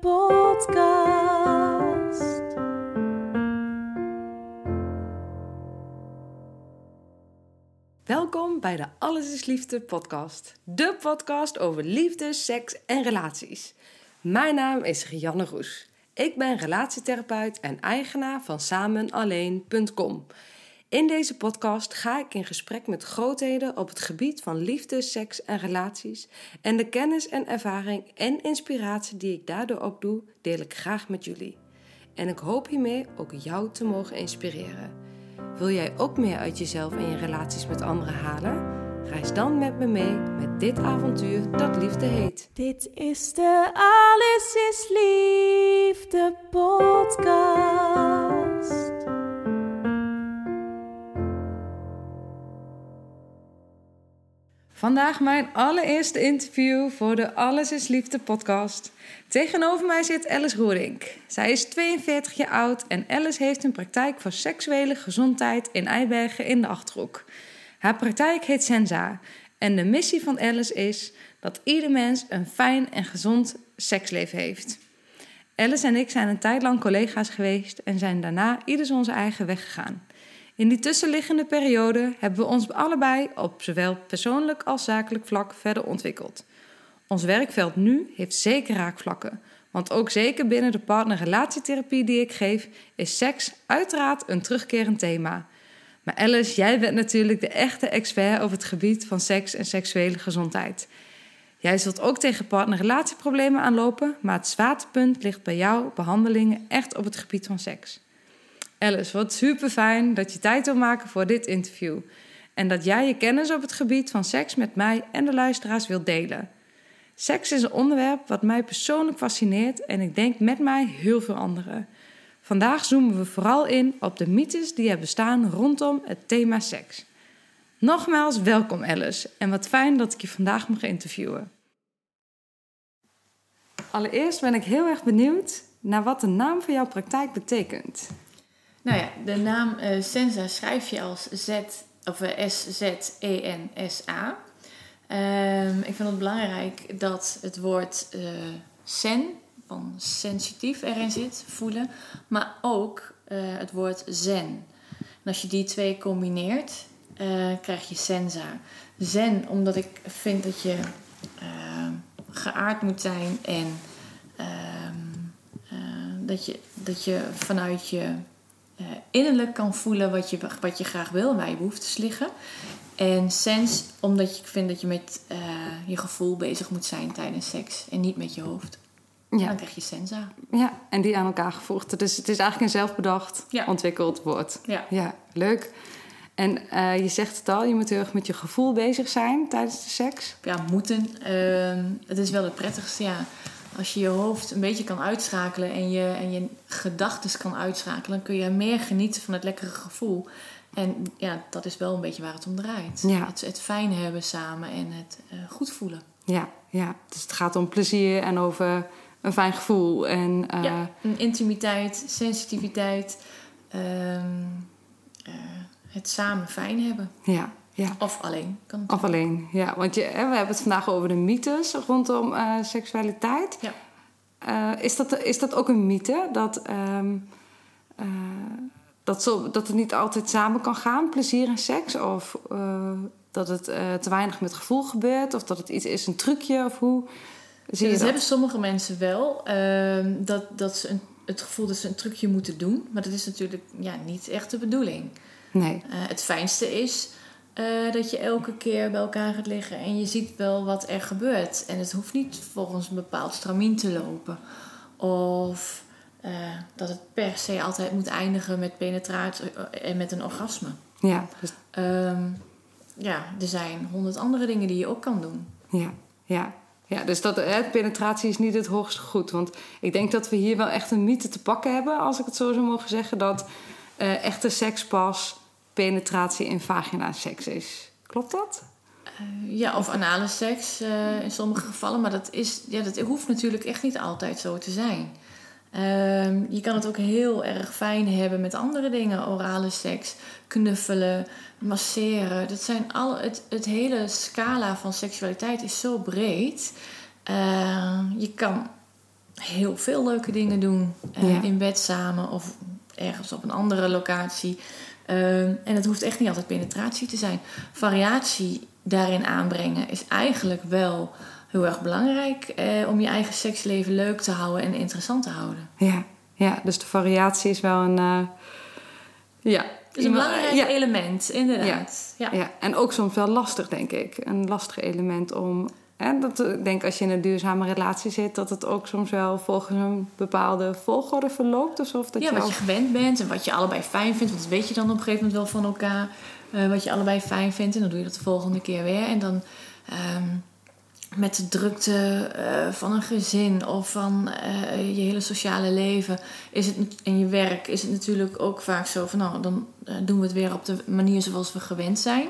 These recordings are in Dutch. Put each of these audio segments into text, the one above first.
podcast. Welkom bij de Alles is Liefde podcast. De podcast over liefde, seks en relaties. Mijn naam is Rianne Roes. Ik ben relatietherapeut en eigenaar van samenalleen.com. In deze podcast ga ik in gesprek met grootheden op het gebied van liefde, seks en relaties. En de kennis en ervaring en inspiratie die ik daardoor opdoe, deel ik graag met jullie. En ik hoop hiermee ook jou te mogen inspireren. Wil jij ook meer uit jezelf en je relaties met anderen halen? Reis dan met me mee met dit avontuur dat liefde heet. Dit is de Alles is Liefde podcast. Vandaag mijn allereerste interview voor de Alles is Liefde podcast. Tegenover mij zit Alice Roerink. Zij is 42 jaar oud en Alice heeft een praktijk voor seksuele gezondheid in Eibergen in de Achterhoek. Haar praktijk heet Senza en de missie van Alice is dat ieder mens een fijn en gezond seksleven heeft. Alice en ik zijn een tijd lang collega's geweest en zijn daarna ieders onze eigen weg gegaan. In die tussenliggende periode hebben we ons allebei op zowel persoonlijk als zakelijk vlak verder ontwikkeld. Ons werkveld nu heeft zeker raakvlakken, want ook zeker binnen de partnerrelatietherapie die ik geef, is seks uiteraard een terugkerend thema. Maar Alice, jij bent natuurlijk de echte expert op het gebied van seks en seksuele gezondheid. Jij zult ook tegen partnerrelatieproblemen aanlopen, maar het zwaartepunt ligt bij jouw behandelingen echt op het gebied van seks. Alice, wat super fijn dat je tijd wil maken voor dit interview. En dat jij je kennis op het gebied van seks met mij en de luisteraars wilt delen. Seks is een onderwerp wat mij persoonlijk fascineert en ik denk met mij heel veel anderen. Vandaag zoomen we vooral in op de mythes die er bestaan rondom het thema seks. Nogmaals, welkom Alice en wat fijn dat ik je vandaag mag interviewen. Allereerst ben ik heel erg benieuwd naar wat de naam van jouw praktijk betekent. Nou ja, de naam uh, Senza schrijf je als Z of uh, S-Z-E-N-S-A. Um, ik vind het belangrijk dat het woord uh, sen van sensitief erin zit, voelen, maar ook het woord zen. En als je die twee combineert, krijg je senza. Zen, omdat ik vind dat je geaard moet zijn en ehm, dat, je, dat je vanuit je uh, innerlijk kan voelen wat je, wat je graag wil, waar je behoeftes liggen. En sens, omdat je vindt dat je met uh, je gevoel bezig moet zijn tijdens seks en niet met je hoofd. Ja. Dan krijg je sensa. Ja, en die aan elkaar gevoegd. Dus het is eigenlijk een zelfbedacht ja. ontwikkeld woord. Ja. ja, leuk. En uh, je zegt het al, je moet heel erg met je gevoel bezig zijn tijdens de seks. Ja, moeten. Uh, het is wel het prettigste, ja als je je hoofd een beetje kan uitschakelen en je, en je gedachten kan uitschakelen, dan kun je meer genieten van het lekkere gevoel. En ja, dat is wel een beetje waar het om draait. Ja. Het, het fijn hebben samen en het uh, goed voelen. Ja, ja, dus het gaat om plezier en over een fijn gevoel. En, uh... Ja, een intimiteit, sensitiviteit, uh, het samen fijn hebben. Ja, ja. Of alleen. Kan of alleen, ja. Want je, we hebben het vandaag over de mythes rondom uh, seksualiteit. Ja. Uh, is, dat, is dat ook een mythe? Dat, um, uh, dat, zo, dat het niet altijd samen kan gaan, plezier en seks? Of dat het te weinig met gevoel gebeurt? Of dat het iets is, een trucje? Of hoe zie dat? hebben sommige mensen wel. Ehm, dat, dat ze een, het gevoel dat ze een trucje moeten doen. Maar dat is natuurlijk ja, niet echt de bedoeling. Nee. het fijnste is uh, dat je elke keer bij elkaar gaat liggen en je ziet wel wat er gebeurt. En het hoeft niet volgens een bepaald stramien te lopen. Of uh, dat het per se altijd moet eindigen met penetratie en met een orgasme. Ja. Dus... Um, ja, er zijn honderd andere dingen die je ook kan doen. Ja, ja. Ja, dus dat, hè, penetratie is niet het hoogste goed. Want ik denk dat we hier wel echt een mythe te pakken hebben, als ik het zo zou mogen zeggen, dat eh, echte seks pas penetratie in vagina seks is. Klopt dat? Eh, ja, of anale seks eh, in sommige gevallen. Maar dat, is, ja, dat hoeft natuurlijk echt niet altijd zo te zijn. Ehm, je kan het ook heel erg fijn hebben met andere dingen. Orale seks, knuffelen, masseren. Dat zijn al, het, het hele scala van seksualiteit is zo breed. Ehm, je kan heel veel leuke dingen doen. eh, Ja. In bed samen of ergens op een andere locatie. Ehm, en het hoeft echt niet altijd penetratie te zijn. Variatie daarin aanbrengen is eigenlijk wel heel erg belangrijk eh, om je eigen seksleven leuk te houden en interessant te houden. Ja, ja dus de variatie is wel een. eh, ja. Het is een belangrijk ja, element, inderdaad. Ja. ja, en ook soms wel lastig, denk ik. Een lastig element om. En dat, ik denk als je in een duurzame relatie zit, dat het ook soms wel volgens een bepaalde volgorde verloopt. Alsof dat Ja, je wat al- je gewend bent en wat je allebei fijn vindt. Want dat weet je dan op een gegeven moment wel van elkaar. eh, wat je allebei fijn vindt. En dan doe je dat de volgende keer weer. En dan ehm, met de drukte eh, van een gezin of van eh, je hele sociale leven is het, en je werk is het natuurlijk ook vaak zo van nou, dan eh, doen we het weer op de manier zoals we gewend zijn.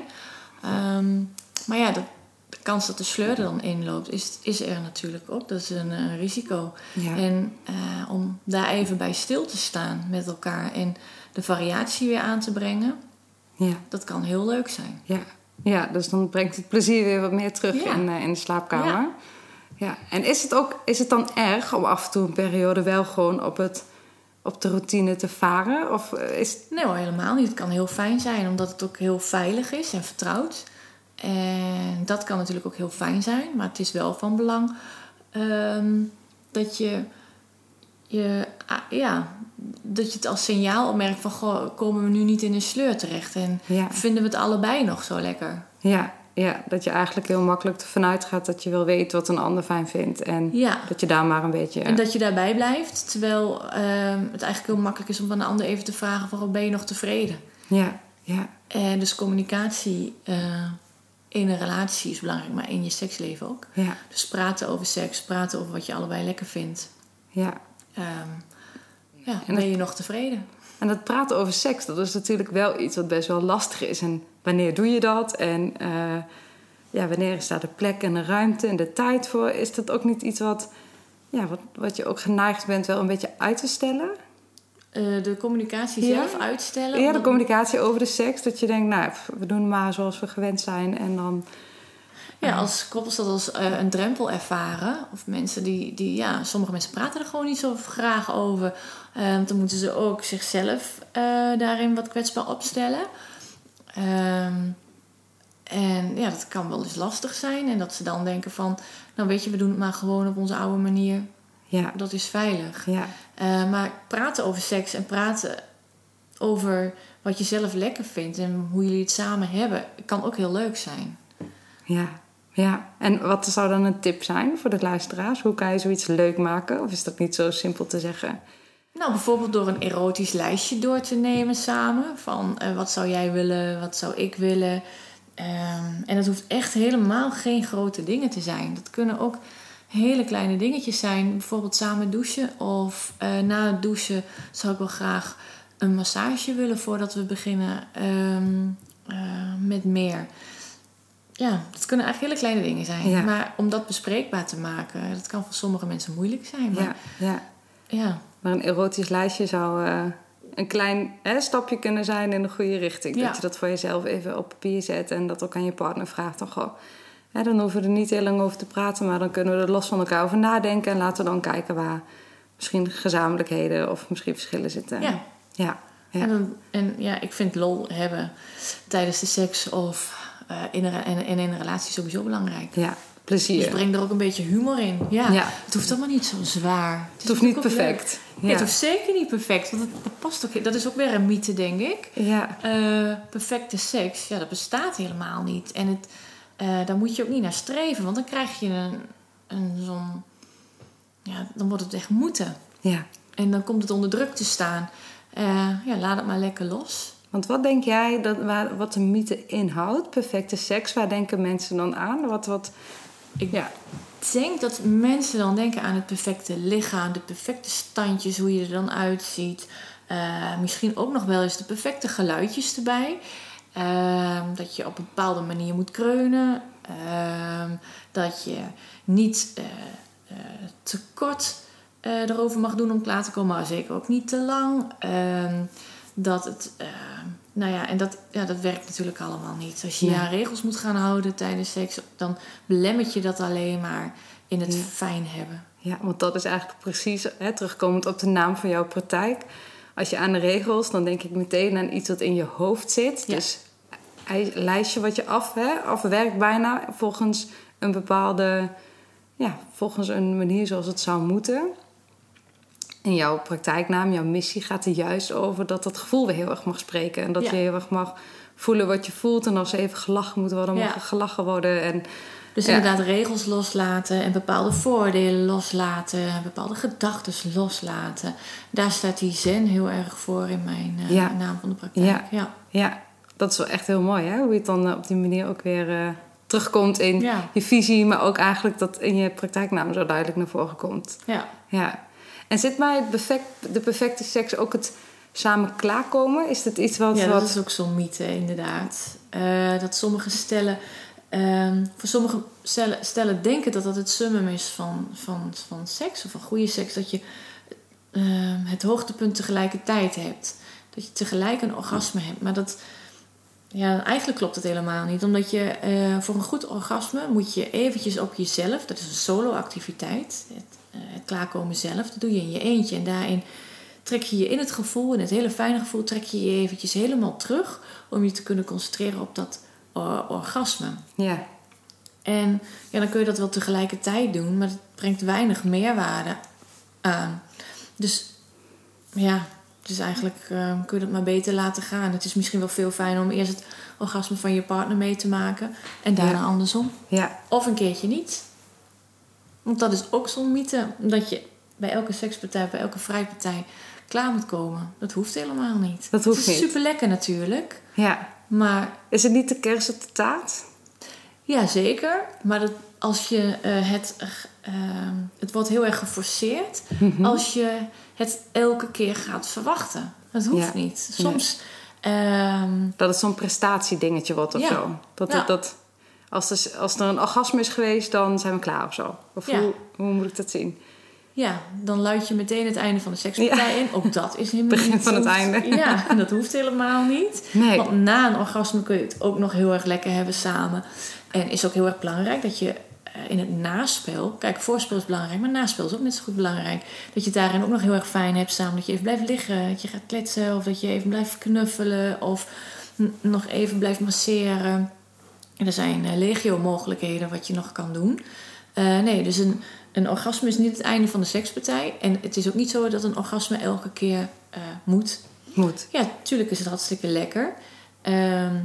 Ehm, maar ja, de, de kans dat de sleur er dan inloopt, is, is er natuurlijk ook. Dat is een, eh, risico. Ja. En eh, om daar even bij stil te staan met elkaar en de variatie weer aan te brengen, ja, dat kan heel leuk zijn. ja. ja, dus dan brengt het plezier weer wat meer terug Ja. in, eh, in de slaapkamer. Ja. En is het, ook, is het dan erg om af en toe een periode wel gewoon op, het, op de routine te varen? Of is Nee hoor, helemaal niet. Het kan heel fijn zijn, omdat het ook heel veilig is en vertrouwd. En dat kan natuurlijk ook heel fijn zijn, maar het is wel van belang ehm, dat je, je, ah, ja, dat je het als signaal opmerkt van... Goh, komen we nu niet in een sleur terecht en Ja. vinden we het allebei nog zo lekker? Ja, ja, dat je eigenlijk heel makkelijk ervan uitgaat dat je wil weten wat een ander fijn vindt. En Ja. dat je daar maar een beetje... En dat je daarbij blijft, terwijl ehm, het eigenlijk heel makkelijk is om van een ander even te vragen van ben je nog tevreden? Ja, ja, En dus communicatie eh, in een relatie is belangrijk, maar in je seksleven ook. ja, Dus praten over seks, praten over wat je allebei lekker vindt. ja. Ehm, ja, En ben je nog tevreden? En dat praten over seks, dat is natuurlijk wel iets wat best wel lastig is. En wanneer doe je dat? En eh, ja, wanneer is daar de plek en de ruimte en de tijd voor? Is dat ook niet iets wat, ja, wat, wat je ook geneigd bent wel een beetje uit te stellen? Eh, de communicatie Ja? zelf uitstellen. Ja, de communicatie over de seks. Dat je denkt, nou, we doen het maar zoals we gewend zijn. En dan, Ja, als koppels dat als eh, een drempel ervaren. Of mensen die, die, ja, sommige mensen praten er gewoon niet zo graag over. Ehm, dan moeten ze ook zichzelf eh, daarin wat kwetsbaar opstellen. Ehm, en ja, dat kan wel eens lastig zijn. En dat ze dan denken van, nou weet je, we doen het maar gewoon op onze oude manier. Ja, Dat is veilig. ja, Eh, maar praten over seks en praten over wat je zelf lekker vindt en hoe jullie het samen hebben, kan ook heel leuk zijn. ja, ja. En wat zou dan een tip zijn voor de luisteraars? Hoe kan je zoiets leuk maken? Of is dat niet zo simpel te zeggen? Nou, bijvoorbeeld door een erotisch lijstje door te nemen samen. Van eh, wat zou jij willen, wat zou ik willen. Ehm, en het hoeft echt helemaal geen grote dingen te zijn. Dat kunnen ook hele kleine dingetjes zijn. Bijvoorbeeld samen douchen. Of eh, na het douchen zou ik wel graag een massage willen voordat we beginnen ehm, eh, met meer. Ja, dat kunnen eigenlijk hele kleine dingen zijn. Ja. Maar om dat bespreekbaar te maken, dat kan voor sommige mensen moeilijk zijn. Maar Ja, ja. ja Maar een erotisch lijstje zou eh, een klein hè, stapje kunnen zijn in de goede richting. Ja. Dat je dat voor jezelf even op papier zet en dat ook aan je partner vraagt. Dan, goh, dan hoeven we er niet heel lang over te praten, maar dan kunnen we er los van elkaar over nadenken. En laten we dan kijken waar misschien gezamenlijkheden of misschien verschillen zitten. Ja. Ja, ja. En, en ja, ik vind lol hebben tijdens de seks of eh, in, een, en, en in een relatie sowieso belangrijk. ja. plezier. Dus breng er ook een beetje humor in. Ja, Ja. Het hoeft allemaal niet zo zwaar. het hoeft niet perfect. Nee, het hoeft zeker niet perfect. Want dat, dat past ook. Dat is ook weer een mythe, denk ik. Ja, Eh, perfecte seks, ja, dat bestaat helemaal niet. En het, eh, daar moet je ook niet naar streven. Want dan krijg je een, een zo'n... Ja, dan wordt het echt moeten. ja. En dan komt het onder druk te staan. Eh, ja, laat het maar lekker los. Want wat denk jij dat, waar, wat de mythe inhoudt? Perfecte seks, waar denken mensen dan aan? Wat, wat, Ik, ja, denk dat mensen dan denken aan het perfecte lichaam, de perfecte standjes, hoe je er dan uitziet. Eh, misschien ook nog wel eens de perfecte geluidjes erbij. Ehm, dat je op een bepaalde manier moet kreunen. Ehm, dat je niet uh, uh, te kort erover mag doen om klaar te komen, maar zeker ook niet te lang. Ehm, dat het, nou ja, en dat, ja, dat werkt natuurlijk allemaal niet. Als je ja. regels moet gaan houden tijdens seks, dan belemmert je dat alleen maar in het fijn hebben. Ja, want dat is eigenlijk precies, hè, terugkomend op de naam van jouw praktijk. Als je aan de regels, dan denk ik meteen aan iets wat in je hoofd zit. Ja. Dus een lijstje wat je af, hè, afwerkt bijna volgens een bepaalde, ja, volgens een manier zoals het zou moeten. En jouw praktijknaam, jouw missie gaat er juist over dat dat gevoel weer heel erg mag spreken. En dat je heel erg mag voelen wat je voelt. En als er even gelachen moet worden, mag er gelachen worden. En dus inderdaad regels loslaten en bepaalde voordelen loslaten, bepaalde gedachten loslaten. Daar staat die zen heel erg voor in mijn uh, naam van de praktijk. Ja. ja. Ja. dat is wel echt heel mooi hè? hoe je het dan uh, op die manier ook weer uh, terugkomt in je visie, maar ook eigenlijk dat in je praktijknaam zo duidelijk naar voren komt. Ja. ja. En zit mij het perfect, de perfecte seks ook het samen klaarkomen? Is dat iets wat... Ja, dat is ook zo'n mythe inderdaad. dat sommige stellen Um, voor sommige stellen, denken dat dat het summum is van, van, van seks of van goede seks. Dat je um, het hoogtepunt tegelijkertijd hebt. Dat je tegelijk een orgasme hebt. Maar dat, ja, eigenlijk klopt het helemaal niet. Omdat je uh, voor een goed orgasme moet je eventjes op jezelf, dat is een solo-activiteit, het, uh, het klaarkomen zelf, dat doe je in je eentje. En daarin trek je je in het gevoel, in het hele fijne gevoel, trek je je eventjes helemaal terug om je te kunnen concentreren op dat orgasme. Ja. En ja, dan kun je dat wel tegelijkertijd doen, maar het brengt weinig meerwaarde aan. Dus ja, dus eigenlijk uh, kun je dat maar beter laten gaan. Het is misschien wel veel fijner om eerst het orgasme van je partner mee te maken en daarna andersom. Ja. Of een keertje niet. Want dat is ook zo'n mythe, dat je bij elke sekspartij, bij elke vrijpartij klaar moet komen. Dat hoeft helemaal niet. Dat hoeft het is super lekker natuurlijk. Ja. Maar, is het niet de kers op de taart? Ja, zeker. Maar dat, als je uh, het... Uh, het wordt heel erg geforceerd mm -hmm. als je het elke keer gaat verwachten. Dat hoeft ja. niet. Soms... Nee. Um, dat het zo'n prestatiedingetje wordt of ja. zo. Dat, dat, als, er, als er een orgasme is geweest, dan zijn we klaar of zo. Of Ja. hoe, hoe moet ik dat zien? Ja, dan luid je meteen het einde van de sekspartij in. Ook dat is helemaal Begin niet... van het einde. Ja, dat hoeft helemaal niet. Nee. Want na een orgasme kun je het ook nog heel erg lekker hebben samen. En is ook heel erg belangrijk dat je eh, in het naspel... Kijk, voorspel is belangrijk, maar naspel is ook net zo goed belangrijk. Dat je het daarin ook nog heel erg fijn hebt samen. Dat je even blijft liggen, dat je gaat kletsen... of dat je even blijft knuffelen of nog even blijft masseren. En er zijn eh, legio mogelijkheden wat je nog kan doen. Eh, nee, dus een, een orgasme is niet het einde van de sekspartij. En het is ook niet zo dat een orgasme elke keer eh, moet. Moet. Ja, natuurlijk is het hartstikke lekker. Ehm,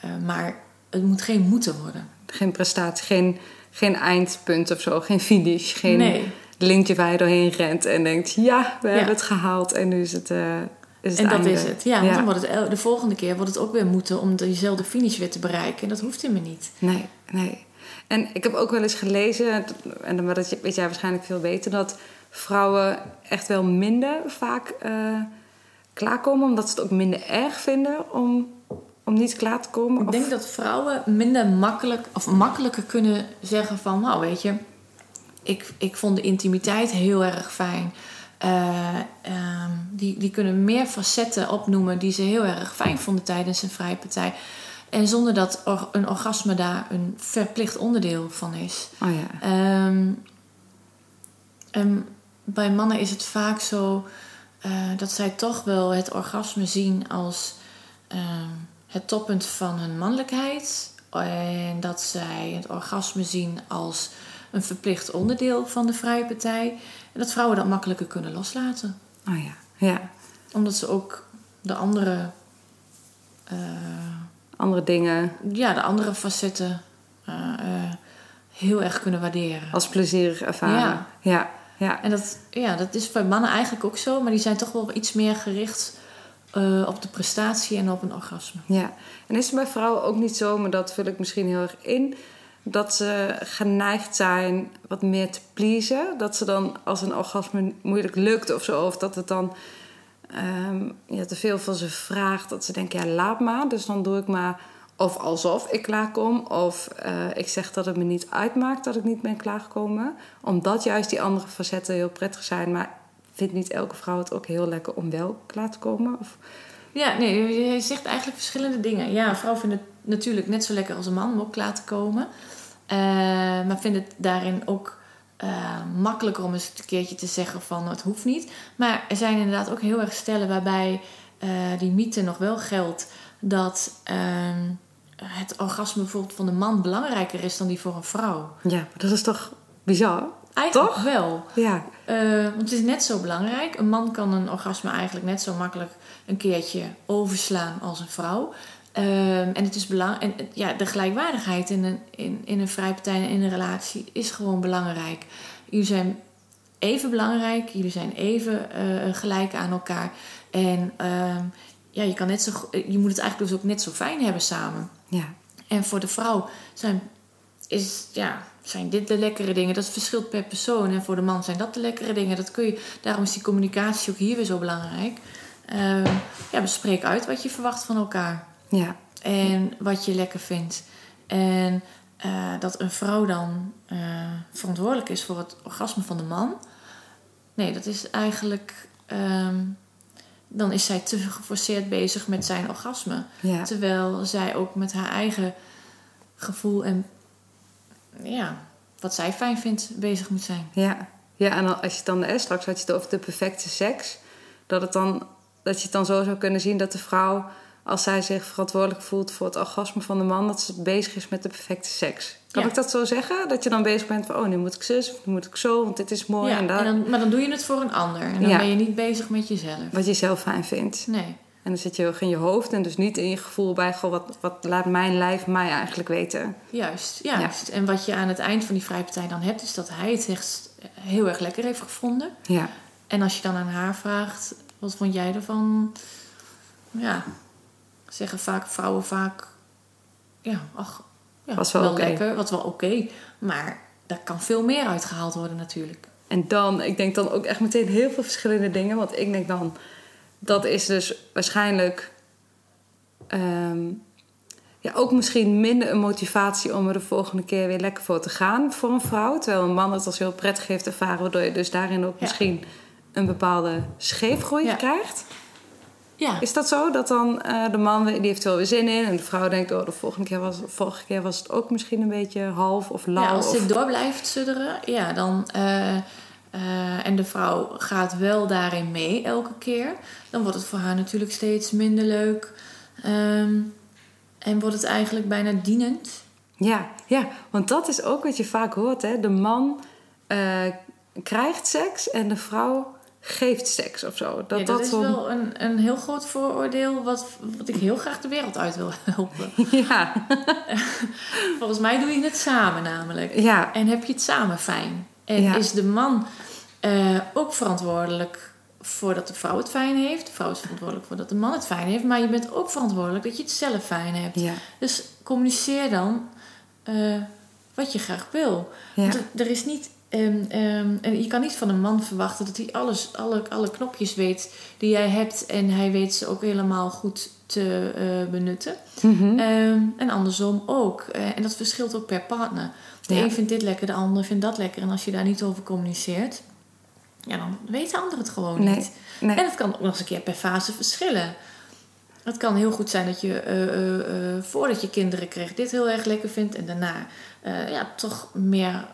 eh, maar het moet geen moeten worden. Geen prestatie, geen, geen eindpunt of zo. Geen finish. Geen Nee. lintje waar je doorheen rent en denkt... ja, we Ja. hebben het gehaald en nu is het, eh is het En dat einde. is het. Ja, want dan wordt het de volgende keer wordt het ook weer moeten om diezelfde finish weer te bereiken. En dat hoeft helemaal niet. Nee, nee. En ik heb ook wel eens gelezen, en dan dat weet jij waarschijnlijk veel beter, dat vrouwen echt wel minder vaak eh, klaarkomen, omdat ze het ook minder erg vinden om, om niet klaar te komen. Ik Of- denk dat vrouwen minder makkelijk of makkelijker kunnen zeggen van, nou weet je, ik, ik vond de intimiteit heel erg fijn. Eh, ehm, die, die kunnen meer facetten opnoemen die ze heel erg fijn vonden tijdens een vrije partij. En zonder dat or- een orgasme daar een verplicht onderdeel van is. Oh ja. Ehm, en bij mannen is het vaak zo eh, dat zij toch wel het orgasme zien als ehm, het toppunt van hun mannelijkheid. En dat zij het orgasme zien als een verplicht onderdeel van de vrije partij. En dat vrouwen dat makkelijker kunnen loslaten. Oh ja. Ja. Omdat ze ook de andere, eh, Andere dingen ja, de andere facetten eh, heel erg kunnen waarderen. als plezierig ervaren. Ja. Ja. Ja. En dat, ja, dat is bij mannen eigenlijk ook zo, maar die zijn toch wel iets meer gericht eh, op de prestatie en op een orgasme. Ja, en is het bij vrouwen ook niet zo, maar dat vul ik misschien heel erg in, dat ze geneigd zijn wat meer te pleasen. Dat ze dan als een orgasme moeilijk lukt of zo, of dat het dan ehm, ja, te veel van ze vraagt, dat ze denken, ja, laat maar. Dus dan doe ik maar of alsof ik klaarkom, of eh, ik zeg dat het me niet uitmaakt dat ik niet ben klaargekomen. Omdat juist die andere facetten heel prettig zijn, maar vindt niet elke vrouw het ook heel lekker om wel klaar te komen? Of... Ja, nee, je zegt eigenlijk verschillende dingen. Ja, een vrouw vindt het natuurlijk net zo lekker als een man om ook klaar te komen. Uh, maar vindt het daarin ook uh, makkelijker om eens een keertje te zeggen van het hoeft niet. Maar er zijn inderdaad ook heel erg stellen waarbij uh, die mythe nog wel geldt dat ehm, het orgasme bijvoorbeeld van de man belangrijker is dan die voor een vrouw. Ja, dat is toch bizar? Eigenlijk Toch? wel. Ja. Uh, want het is net zo belangrijk. Een man kan een orgasme eigenlijk net zo makkelijk een keertje overslaan als een vrouw. Uh, en het is belangrijk. En ja, de gelijkwaardigheid in een, in, in een vrijpartij en in een relatie is gewoon belangrijk. Jullie zijn even belangrijk, jullie zijn even uh, gelijk aan elkaar. En ehm, ja, je, kan net zo, je moet het eigenlijk dus ook net zo fijn hebben samen. Ja. En voor de vrouw zijn, is, ja, zijn dit de lekkere dingen. Dat verschilt per persoon. En voor de man zijn dat de lekkere dingen. Dat kun je, daarom is die communicatie ook hier weer zo belangrijk. Uh, ja, bespreek uit wat je verwacht van elkaar. Ja. En wat je lekker vindt. En uh, dat een vrouw dan uh, verantwoordelijk is voor het orgasme van de man. Nee, dat is eigenlijk... Um, dan is zij te geforceerd bezig met zijn orgasme. Ja. Terwijl zij ook met haar eigen gevoel en ja, wat zij fijn vindt bezig moet zijn. Ja, ja en als je dan eh, straks had je het over de perfecte seks, dat, het dan, dat je het dan zo zou kunnen zien dat de vrouw, als zij zich verantwoordelijk voelt voor het orgasme van de man, dat ze bezig is met de perfecte seks. Kan Ja. ik dat zo zeggen? Dat je dan bezig bent van, oh, nu moet ik zus, nu moet ik zo, want dit is mooi. Ja, en dat, en dan, maar dan doe je het voor een ander. En dan Ja. ben je niet bezig met jezelf. Wat je zelf fijn vindt. Nee. En dan zit je in je hoofd en dus niet in je gevoel bij, goh, wat, wat laat mijn lijf mij eigenlijk weten. Juist, juist. En wat je aan het eind van die vrijpartij dan hebt, is dat hij het echt heel erg lekker heeft gevonden. Ja, En als je dan aan haar vraagt, wat vond jij ervan? Ja, zeggen vaak vrouwen vaak, ja, ach, ja, Was wel lekker, wat wel oké. Maar daar kan veel meer uitgehaald worden natuurlijk. En dan, ik denk dan ook echt meteen heel veel verschillende dingen. Want ik denk dan, dat is dus waarschijnlijk ehm, ja, ook misschien minder een motivatie om er de volgende keer weer lekker voor te gaan voor een vrouw. Terwijl een man het als heel prettig heeft ervaren, waardoor je dus daarin ook Ja. misschien een bepaalde scheefgroei Ja. krijgt. Ja, Is dat zo? Dat dan eh, de man die heeft er wel weer zin in en de vrouw denkt, oh, de volgende keer was, vorige keer was het ook misschien een beetje half of lauw. ja als of... dit door blijft sudderen, ja, dan... eh, eh, en de vrouw gaat wel daarin mee elke keer. Dan wordt het voor haar natuurlijk steeds minder leuk. Ehm, en wordt het eigenlijk bijna dienend. Ja, ja, want dat is ook wat je vaak hoort. Hè? De man krijgt seks en de vrouw geeft seks of zo. Dat, ja, dat, is wel een, een heel groot vooroordeel wat, wat ik heel graag de wereld uit wil helpen. Ja, Volgens mij doe je het samen namelijk. ja, En heb je het samen fijn. En Ja. is de man eh, ook verantwoordelijk voor dat de vrouw het fijn heeft. De vrouw is verantwoordelijk voor dat de man het fijn heeft. Maar je bent ook verantwoordelijk dat je het zelf fijn hebt. ja, Dus communiceer dan eh, wat je graag wil. ja. Want er is niet. Ehm, ehm, en je kan niet van een man verwachten dat hij alles, alle, alle knopjes weet die jij hebt. En hij weet ze ook helemaal goed te eh, benutten. Mhm. Ehm, en andersom ook. Eh, en dat verschilt ook per partner. De Ja. een vindt dit lekker, de ander vindt dat lekker. En als je daar niet over communiceert, ja, dan weet de ander het gewoon Nee, niet. nee. En het kan ook nog eens een keer per fase verschillen. Het kan heel goed zijn dat je eh, voordat je kinderen kreeg dit heel erg lekker vindt. En daarna ja, toch meer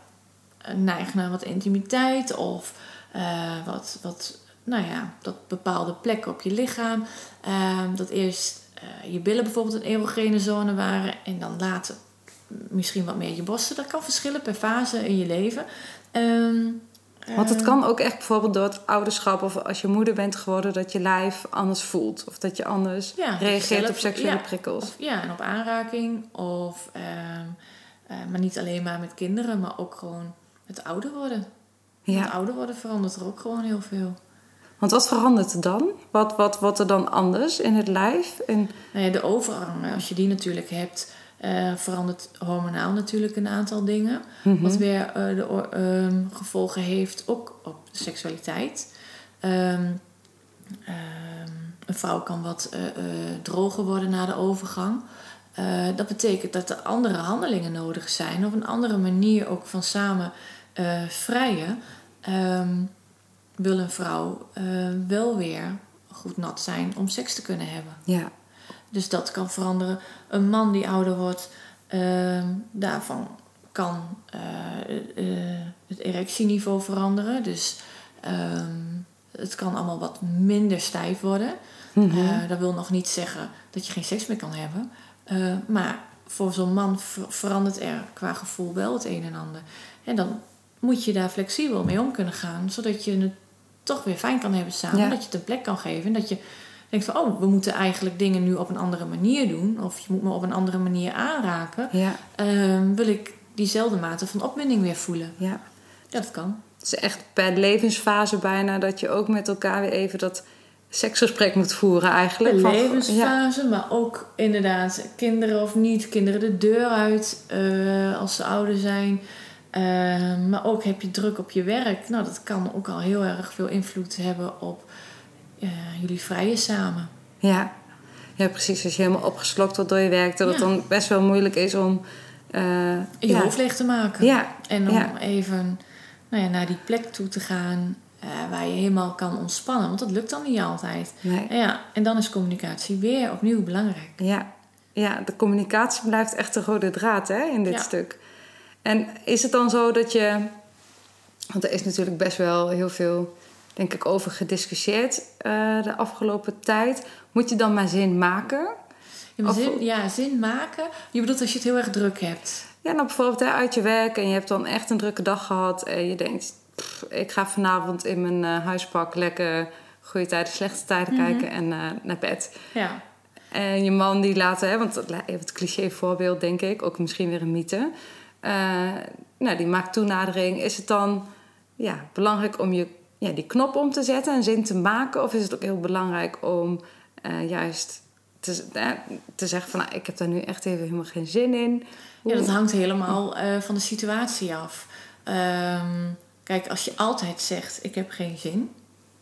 eh, neigt naar wat intimiteit. Of eh, wat, wat, nou ja, dat bepaalde plekken op je lichaam. Ehm, dat eerst eh, je billen bijvoorbeeld een erogene zone waren. En dan later misschien wat meer je borsten. Dat kan verschillen per fase in je leven. Ehm, Want het eh, kan ook echt bijvoorbeeld door het ouderschap of als je moeder bent geworden, dat je lijf anders voelt. Of dat je anders Ja, reageert zelf- op seksuele ja. prikkels. Of, ja, en op aanraking. Of, ehm, maar niet alleen maar met kinderen, maar ook gewoon met ouder worden. Ja. ouder worden verandert er ook gewoon heel veel. Want wat verandert er dan? Wat, wat wordt er dan anders in het lijf? En, Nou ja, de overgang, als je die natuurlijk hebt, eh, verandert hormonaal natuurlijk een aantal dingen. Mhm. Wat weer eh, de ehm, gevolgen heeft ook op de seksualiteit. Ehm, ehm, een vrouw kan wat eh, droger worden na de overgang. Eh, dat betekent dat er andere handelingen nodig zijn, of een andere manier ook van samen eh, vrijen. Ehm, wil een vrouw eh, wel weer goed nat zijn om seks te kunnen hebben. Ja. Dus dat kan veranderen. Een man die ouder wordt, ehm, daarvan kan het erectieniveau veranderen. Dus ehm, het kan allemaal wat minder stijf worden. Mhm. Dat wil nog niet zeggen dat je geen seks meer kan hebben. Eh, maar voor zo'n man ver- verandert er qua gevoel wel het een en ander. En dan moet je daar flexibel mee om kunnen gaan, zodat je het toch weer fijn kan hebben samen. Ja. Dat je het een plek kan geven. En dat je denkt van, oh, we moeten eigenlijk dingen nu op een andere manier doen. Of je moet me op een andere manier aanraken. Ja. Ehm, wil ik diezelfde mate van opwinding weer voelen. ja. Ja, dat kan. Het is echt per levensfase bijna dat je ook met elkaar weer even dat seksgesprek moet voeren eigenlijk. De levensfase, maar ook inderdaad kinderen of niet, kinderen de deur uit eh, als ze ouder zijn. Eh, maar ook heb je druk op je werk. Nou, dat kan ook al heel erg veel invloed hebben op eh, jullie vrije samen. Ja. ja, precies. Als je helemaal opgeslokt wordt door je werk, dat het dan best wel moeilijk is om... Je ja. hoofd leeg te maken. Ja, En om even nou ja, naar die plek toe te gaan eh, waar je helemaal kan ontspannen. Want dat lukt dan niet altijd. nee. En, ja, en dan is communicatie weer opnieuw belangrijk. Ja. ja, de communicatie blijft echt de rode draad hè, in dit Ja. stuk. En is het dan zo dat je... Want er is natuurlijk best wel heel veel, denk ik, over gediscussieerd eh, de afgelopen tijd. Moet je dan maar zin maken? Ja, Of- zin, ja, zin maken. Je bedoelt als je het heel erg druk hebt. Ja, nou bijvoorbeeld hè, uit je werk en je hebt dan echt een drukke dag gehad. En je denkt, ik ga vanavond in mijn eh, huispak lekker goede tijden, slechte tijden Mhm. kijken en eh, naar bed. Ja. En je man die later, hè, want even het cliché voorbeeld denk ik, ook misschien weer een mythe. eh, nou, die maakt toenadering. Is het dan ja, belangrijk om je, ja, die knop om te zetten en zin te maken? Of is het ook heel belangrijk om juist te, te zeggen van... Nou, ik heb daar nu echt even helemaal geen zin in. Ja, dat hangt helemaal van de situatie af. Ehm, kijk, als je altijd zegt: Ik heb geen zin,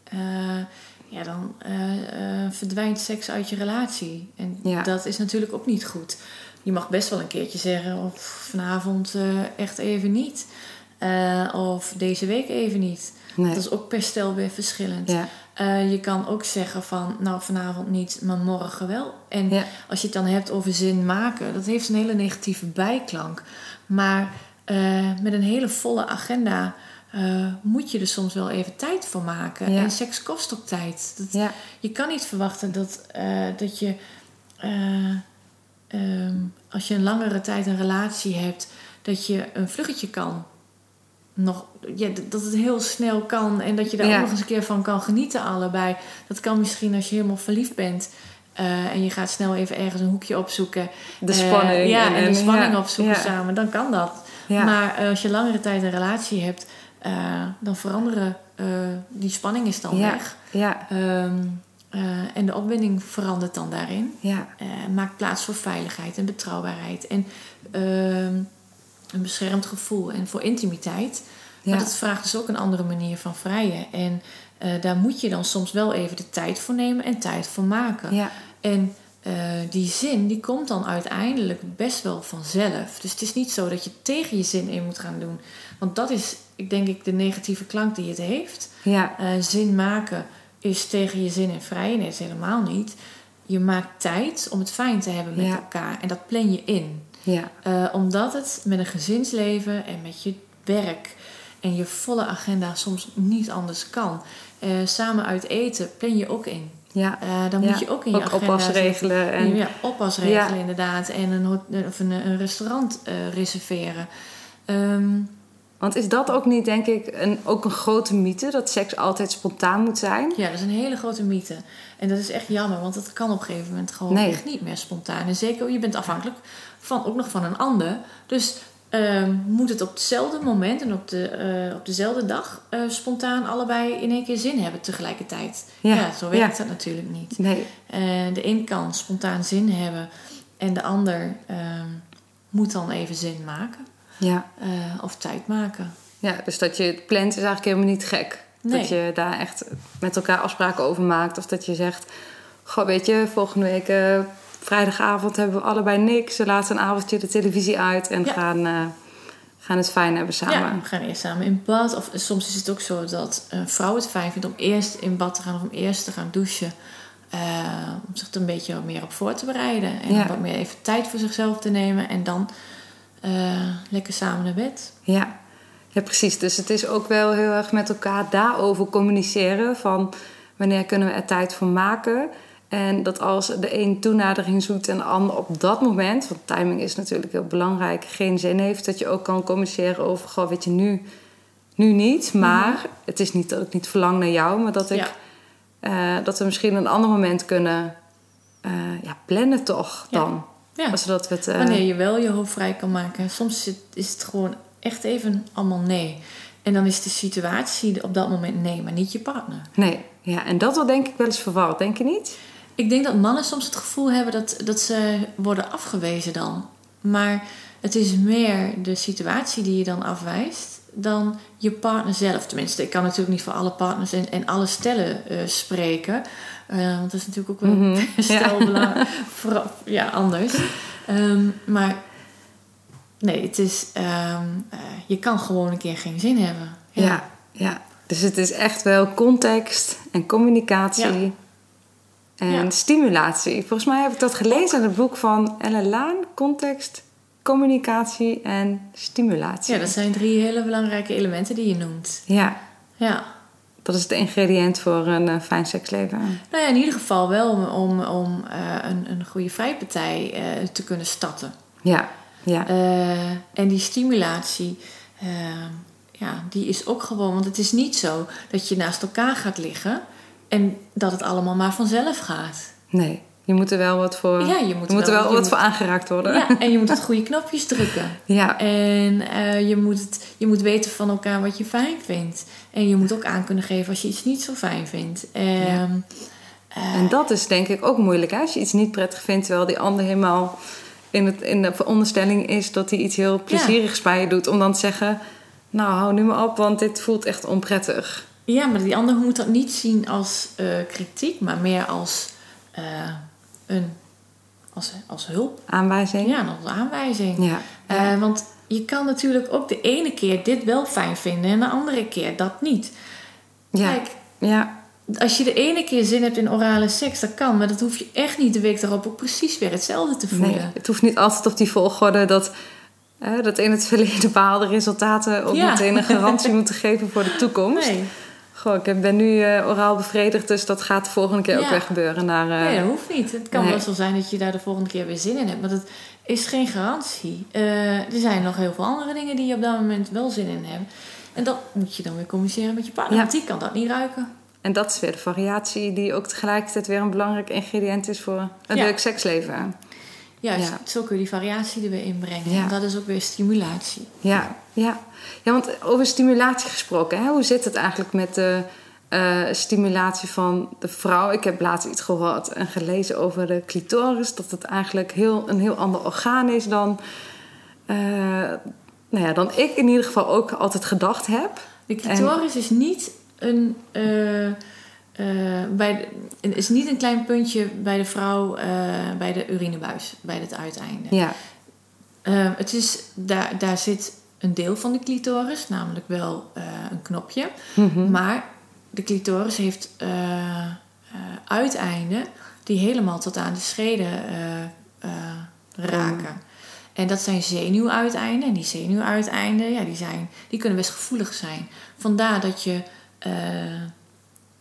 eh, ja, dan eh, eh, verdwijnt seks uit je relatie. En Ja. dat is natuurlijk ook niet goed. Je mag best wel een keertje zeggen: of vanavond eh, echt even niet. Of deze week even niet. Nee. Dat is ook per stel weer verschillend. Ja, je kan ook zeggen van, nou vanavond niet, maar morgen wel. En Ja. als je het dan hebt over zin maken, dat heeft een hele negatieve bijklank. Maar met een hele volle agenda eh, moet je er soms wel even tijd voor maken. Ja. En seks kost ook tijd. Dat, ja, Je kan niet verwachten dat, eh, dat je, eh, ehm, als je een langere tijd een relatie hebt, dat je een vluggetje kan. Nog, ja, dat het heel snel kan en dat je daar Ja. ook nog eens een keer van kan genieten, allebei. Dat kan misschien als je helemaal verliefd bent en je gaat snel even ergens een hoekje opzoeken. de spanning. ja, en, de spanning ja, opzoeken ja, samen, dan kan dat. Ja, Maar als je langere tijd een relatie hebt, eh, dan veranderen eh, die spanning is dan Ja. weg. ja, Ehm, eh, en de opwinding verandert dan daarin. ja, maakt plaats voor veiligheid en betrouwbaarheid. En ehm, een beschermd gevoel en voor intimiteit. Maar ja, dat vraagt dus ook een andere manier van vrijen. En daar moet je dan soms wel even de tijd voor nemen en tijd voor maken. ja, En die zin die komt dan uiteindelijk best wel vanzelf. Dus het is niet zo dat je tegen je zin in moet gaan doen. Want dat is, ik denk ik, de negatieve klank die het heeft. ja, Eh, zin maken is tegen je zin dat is helemaal niet. Je maakt tijd om het fijn te hebben met Ja. elkaar. En dat plan je in. ja, Eh, omdat het met een gezinsleven en met je werk en je volle agenda soms niet anders kan. Eh, samen uit eten plan je ook in. ja. Dan Ja, moet je ook in je Ook agenda oppas regelen. En, Ja, oppas regelen Ja. inderdaad. En een, of een, een restaurant reserveren. Ehm, Want is dat ook niet, denk ik, een, ook een grote mythe... dat seks altijd spontaan moet zijn? ja, dat is een hele grote mythe. En dat is echt jammer, want dat kan op een gegeven moment gewoon Nee. echt niet meer spontaan. En zeker, je bent afhankelijk van, ook nog van een ander. Dus ehm, moet het op hetzelfde moment en op, de, eh, op dezelfde dag eh, spontaan allebei in één keer zin hebben tegelijkertijd. Ja, Ja, zo werkt ja. dat natuurlijk niet. Nee, Eh, de een kan spontaan zin hebben en de ander ehm, moet dan even zin maken. Ja. eh, of tijd maken. ja, dus dat je het plant is eigenlijk helemaal niet gek. Nee. Dat je daar echt met elkaar afspraken over maakt. Of dat je zegt, goh, weet je, volgende week eh, vrijdagavond hebben we allebei niks. We laten een avondje de televisie uit en Ja. gaan, eh, gaan het fijn hebben samen. Ja, we gaan eerst samen in bad. Of soms is het ook zo dat een vrouw het fijn vindt om eerst in bad te gaan of om eerst te gaan douchen. om zich er een beetje meer op voor te bereiden. En Ja. wat meer even tijd voor zichzelf te nemen. En dan eh, lekker samen naar bed. Ja. ja, precies. Dus het is ook wel heel erg met elkaar daarover communiceren. Van wanneer kunnen we er tijd voor maken. En dat als de een toenadering zoekt en de ander op dat moment... want timing is natuurlijk heel belangrijk, geen zin heeft... dat je ook kan communiceren over, goh, weet je, nu, nu niet. Maar het is niet dat ik niet verlang naar jou... maar dat, ik, Ja. eh, dat we misschien een ander moment kunnen eh, ja, plannen toch dan. Ja. Zodat we het... eh, Wanneer je wel je hoofd vrij kan maken. Soms is het, is het gewoon echt even allemaal nee. En dan is de situatie op dat moment nee, maar niet je partner. Nee, ja, en dat wordt denk ik wel eens verward, denk je niet? Ik denk dat mannen soms het gevoel hebben dat, dat ze worden afgewezen dan. Maar het is meer de situatie die je dan afwijst dan je partner zelf. Tenminste, ik kan natuurlijk niet voor alle partners en, en alle stellen eh, spreken. Eh, want dat is natuurlijk ook wel stel bela- vooral- ja, anders. Ehm, maar nee, het is, ehm, eh, je kan gewoon een keer geen zin hebben. Ja. ja, Dus het is echt wel context en communicatie Ja. en Ja. stimulatie. Volgens mij heb ik dat gelezen in het boek van Ellen Laan. Context, communicatie en stimulatie. ja, dat zijn drie hele belangrijke elementen die je noemt. ja, Ja. dat is het ingrediënt voor een eh, fijn seksleven. Nou ja, in ieder geval wel om, om, om eh, een, een goede vrijpartij eh, te kunnen starten. Ja, ja, en die stimulatie, ja, die is ook gewoon... Want het is niet zo dat je naast elkaar gaat liggen... en dat het allemaal maar vanzelf gaat. nee. Je moet er wel wat voor, Ja, je moet er moet er wel wat moet- voor aangeraakt worden. Ja, en je moet het goede knopjes drukken. ja. En eh, je, moet het, je moet weten van elkaar wat je fijn vindt. En je moet ook aan kunnen geven als je iets niet zo fijn vindt. Ehm, eh, En dat is denk ik ook moeilijk. Hè? Als je iets niet prettig vindt, terwijl die ander helemaal in, het, in de veronderstelling is dat hij iets heel plezierigs bij je doet. Om dan te zeggen, nou hou nu maar op, want dit voelt echt onprettig. Ja, maar die ander moet dat niet zien als eh, kritiek, maar meer als, een, als, als hulp. Aanwijzing. Ja, als aanwijzing. Ja. Eh, want je kan natuurlijk ook de ene keer dit wel fijn vinden en de andere keer dat niet. ja. Kijk, ja. als je de ene keer zin hebt in orale seks, dat kan, maar dat hoef je echt niet de week daarop ook precies weer hetzelfde te voelen. Nee, het hoeft niet altijd op die volgorde dat, eh, dat in het verleden behaalde resultaten ook Ja. meteen een garantie moeten geven voor de toekomst. Nee, Goh, ik ben nu eh, oraal bevredigd, dus dat gaat de volgende keer ook weer gebeuren. Naar, eh, nee, dat hoeft niet. Het kan nee. wel zo zijn dat je daar de volgende keer weer zin in hebt, maar dat is geen garantie. Eh, er zijn nog heel veel andere dingen die je op dat moment wel zin in hebt. En dat moet je dan weer communiceren met je partner, Ja. want die kan dat niet ruiken. En dat is weer de variatie die ook tegelijkertijd weer een belangrijk ingrediënt is voor een Ja. leuk seksleven. Juist, Ja. zo kun je die variatie er weer inbrengen. Ja. En dat is ook weer stimulatie. Ja, ja. ja, want over stimulatie gesproken, hè? hoe zit het eigenlijk met de eh, stimulatie van de vrouw? Ik heb laatst iets gehoord en gelezen over de clitoris, dat het eigenlijk heel, een heel ander orgaan is dan, eh, nou ja, dan ik in ieder geval ook altijd gedacht heb. De clitoris is niet een... eh, eh, bij de- is niet een klein puntje bij de vrouw eh, bij de urinebuis, bij het uiteinde. Ja, Eh, het is, daar, daar zit een deel van de clitoris, namelijk wel een knopje. Mhm. Maar de clitoris heeft uiteinden die helemaal tot aan de scheden raken. En dat zijn zenuwuiteinden. En die zenuwuiteinden, ja, die, zijn, die kunnen best gevoelig zijn. Vandaar dat je...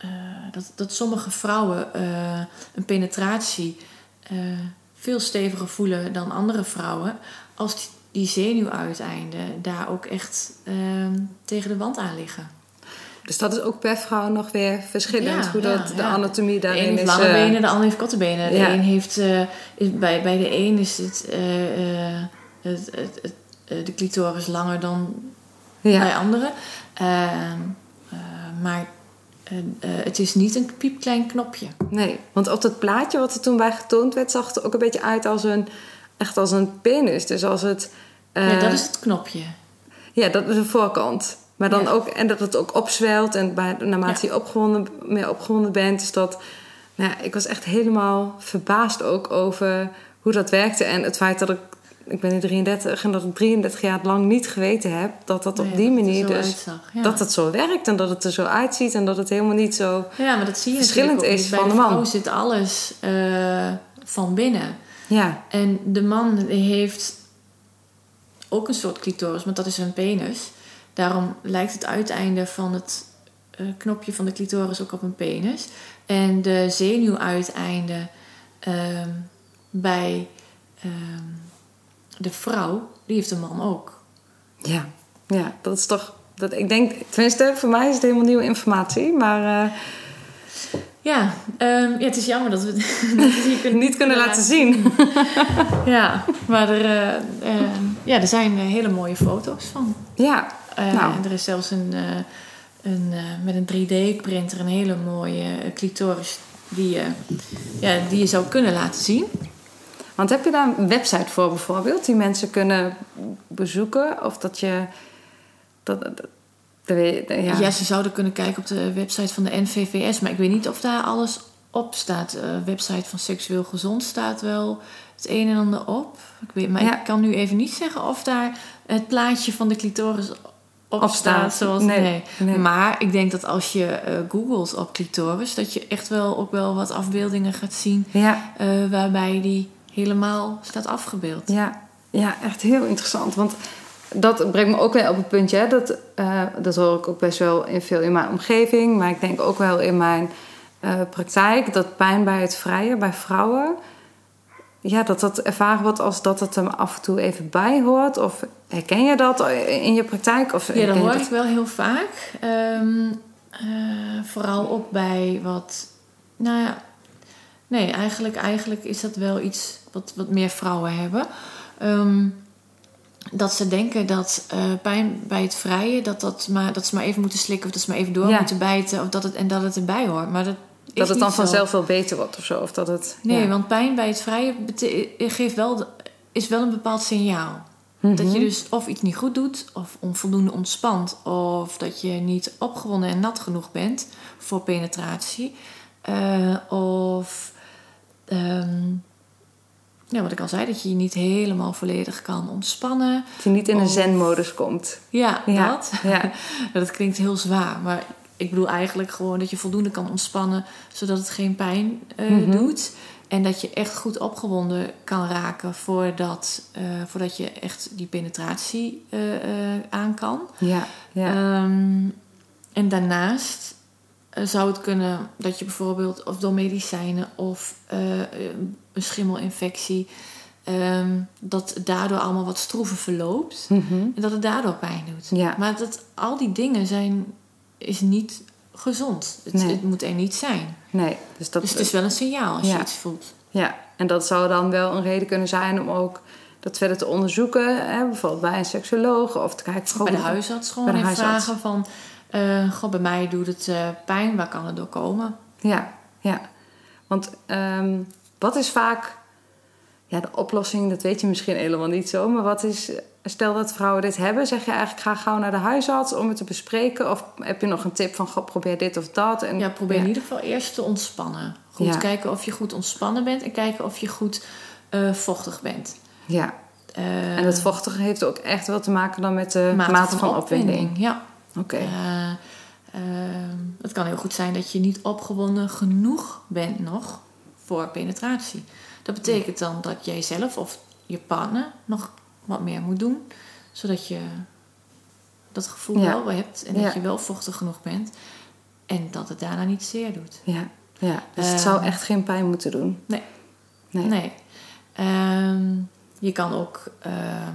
eh, dat, dat sommige vrouwen eh, een penetratie eh, veel steviger voelen dan andere vrouwen. Als die, die zenuwuiteinden daar ook echt eh, tegen de wand aan liggen. dus dat is ook per vrouw nog weer verschillend, Ja, hoe ja, dat, de ja. anatomie De daarin een heeft is. lange benen, de ander heeft korte benen. De een heeft, is, bij, bij de een is het, het, het, het, de clitoris langer dan bij anderen. Ehm, eh, maar eh, eh, het is niet een piepklein knopje. Nee, want op dat plaatje wat er toen bij getoond werd, zag het er ook een beetje uit als een, echt als een penis. Dus als het... eh, ja, dat is het knopje. ja, dat is de voorkant. Maar dan Ja. ook, en dat het ook opzwelt en bij, naarmate je opgewonden, meer opgewonden bent. Dus dat, nou ja, ik was echt helemaal verbaasd ook over hoe dat werkte. En het feit dat ik, ik ben nu 33 en dat ik 33 jaar lang niet geweten heb dat dat op die dat er manier dus, uitzag, ja. dat het zo werkt en dat het er zo uitziet en dat het helemaal niet zo, Ja, maar dat zie je verschillend is van de de man. vrouw zit alles eh, van binnen. ja, En de man heeft ook een soort clitoris, maar dat is een penis. Daarom lijkt het uiteinde van het eh, knopje van de clitoris ook op een penis. En de zenuwuiteinden ehm, bij ehm, de vrouw, die heeft de man ook. ja, ja, dat is toch, dat, ik denk, tenminste voor mij is het helemaal nieuwe informatie, maar eh, Ja, ehm, ja, het is jammer dat we die kunnen- niet kunnen laten zien. Ja, maar er, eh, eh, ja, er zijn eh, hele mooie foto's van. Ja, Nou. en er is zelfs een, een, met een 3D-printer een hele mooie clitoris die, ja, die je zou kunnen laten zien. Want heb je daar een website voor bijvoorbeeld die mensen kunnen bezoeken? Of dat je. Dat, ja. Ja. ze zouden kunnen kijken op de website van de NVVS, maar ik weet niet of daar alles op staat. De website van Seksueel Gezond staat wel het een en ander op. Ik weet, maar Ja. ik kan nu even niet zeggen of daar het plaatje van de clitoris op, Op staat. Zoals, Nee, nee. nee. Maar ik denk dat als je eh, googelt op clitoris, dat je echt wel ook wel wat afbeeldingen gaat zien Ja, eh, waarbij die helemaal staat afgebeeld. ja, ja, echt heel interessant. Want dat brengt me ook weer op het puntje. Hè, dat, eh, dat hoor ik ook best wel in veel in mijn omgeving. Maar ik denk ook wel in mijn eh, praktijk. Dat pijn bij het vrije, bij vrouwen. Ja, dat dat ervaren wordt als dat het er af en toe even bij hoort. Of herken je dat in je praktijk? Of Ja, dat je hoor ik wel heel vaak. Ehm, eh, vooral ook bij wat. Nou ja, nee, eigenlijk, eigenlijk is dat wel iets wat, wat meer vrouwen hebben. Ehm, dat ze denken dat eh, pijn bij het vrije, dat, dat, maar, dat ze maar even moeten slikken of dat ze maar even door Ja. moeten bijten of dat het, en dat het erbij hoort. Maar dat, is Dat het dan vanzelf wel beter wordt of zo. Of dat het, Nee, ja. want pijn bij het vrije geeft wel, is wel een bepaald signaal. Mhm. Dat je dus of iets niet goed doet, of onvoldoende ontspant, of dat je niet opgewonden en nat genoeg bent voor penetratie. Eh, of ehm, ja, wat ik al zei, dat je je niet helemaal volledig kan ontspannen. Dat je niet in een zen-modus komt. Ja, Ja, dat. ja. dat klinkt heel zwaar, maar ik bedoel eigenlijk gewoon dat je voldoende kan ontspannen, zodat het geen pijn eh, Mhm. doet. En dat je echt goed opgewonden kan raken voordat, eh, voordat je echt die penetratie eh, aan kan. Ja, ja. Ehm, en daarnaast zou het kunnen dat je bijvoorbeeld of door medicijnen of eh, een schimmelinfectie, ehm, dat daardoor allemaal wat stroeven verloopt. Mhm. En dat het daardoor pijn doet. Ja. Maar dat, al die dingen zijn, is niet gezond. Het, Nee. het moet er niet zijn. Nee, dus dat... Dus het is wel een signaal als Ja. je iets voelt. Ja, en dat zou dan wel een reden kunnen zijn om ook dat verder te onderzoeken. Hè? Bijvoorbeeld bij een seksoloog of te kijken... Bij de huisarts gewoon Bij de even huisarts. vragen van... eh goh, bij mij doet het eh, pijn, waar kan het door komen? Ja, ja. Want ehm, wat is vaak... Ja, de oplossing, dat weet je misschien helemaal niet zo. Maar wat is... Stel dat vrouwen dit hebben, zeg je eigenlijk... ga gauw naar de huisarts om het te bespreken. Of heb je nog een tip van... Goh, probeer dit of dat. En, Ja, probeer in ieder geval eerst te ontspannen. Goed Ja. kijken of je goed ontspannen bent en kijken of je goed eh, vochtig bent. Ja, en het vochtige heeft ook echt wel te maken dan met de mate, van, opwinding. Ja. Oké. Eh, ehm, het kan heel goed zijn dat je niet opgewonden genoeg bent nog voor penetratie. Dat betekent dan dat jij zelf of je partner nog wat meer moet doen, zodat je dat gevoel Ja. wel hebt en dat je wel vochtig genoeg bent en dat het daarna niet zeer doet. Ja, ja. dus het Ehm, zou echt geen pijn moeten doen. Nee. Nee. Nee. Ehm, je kan ook ehm,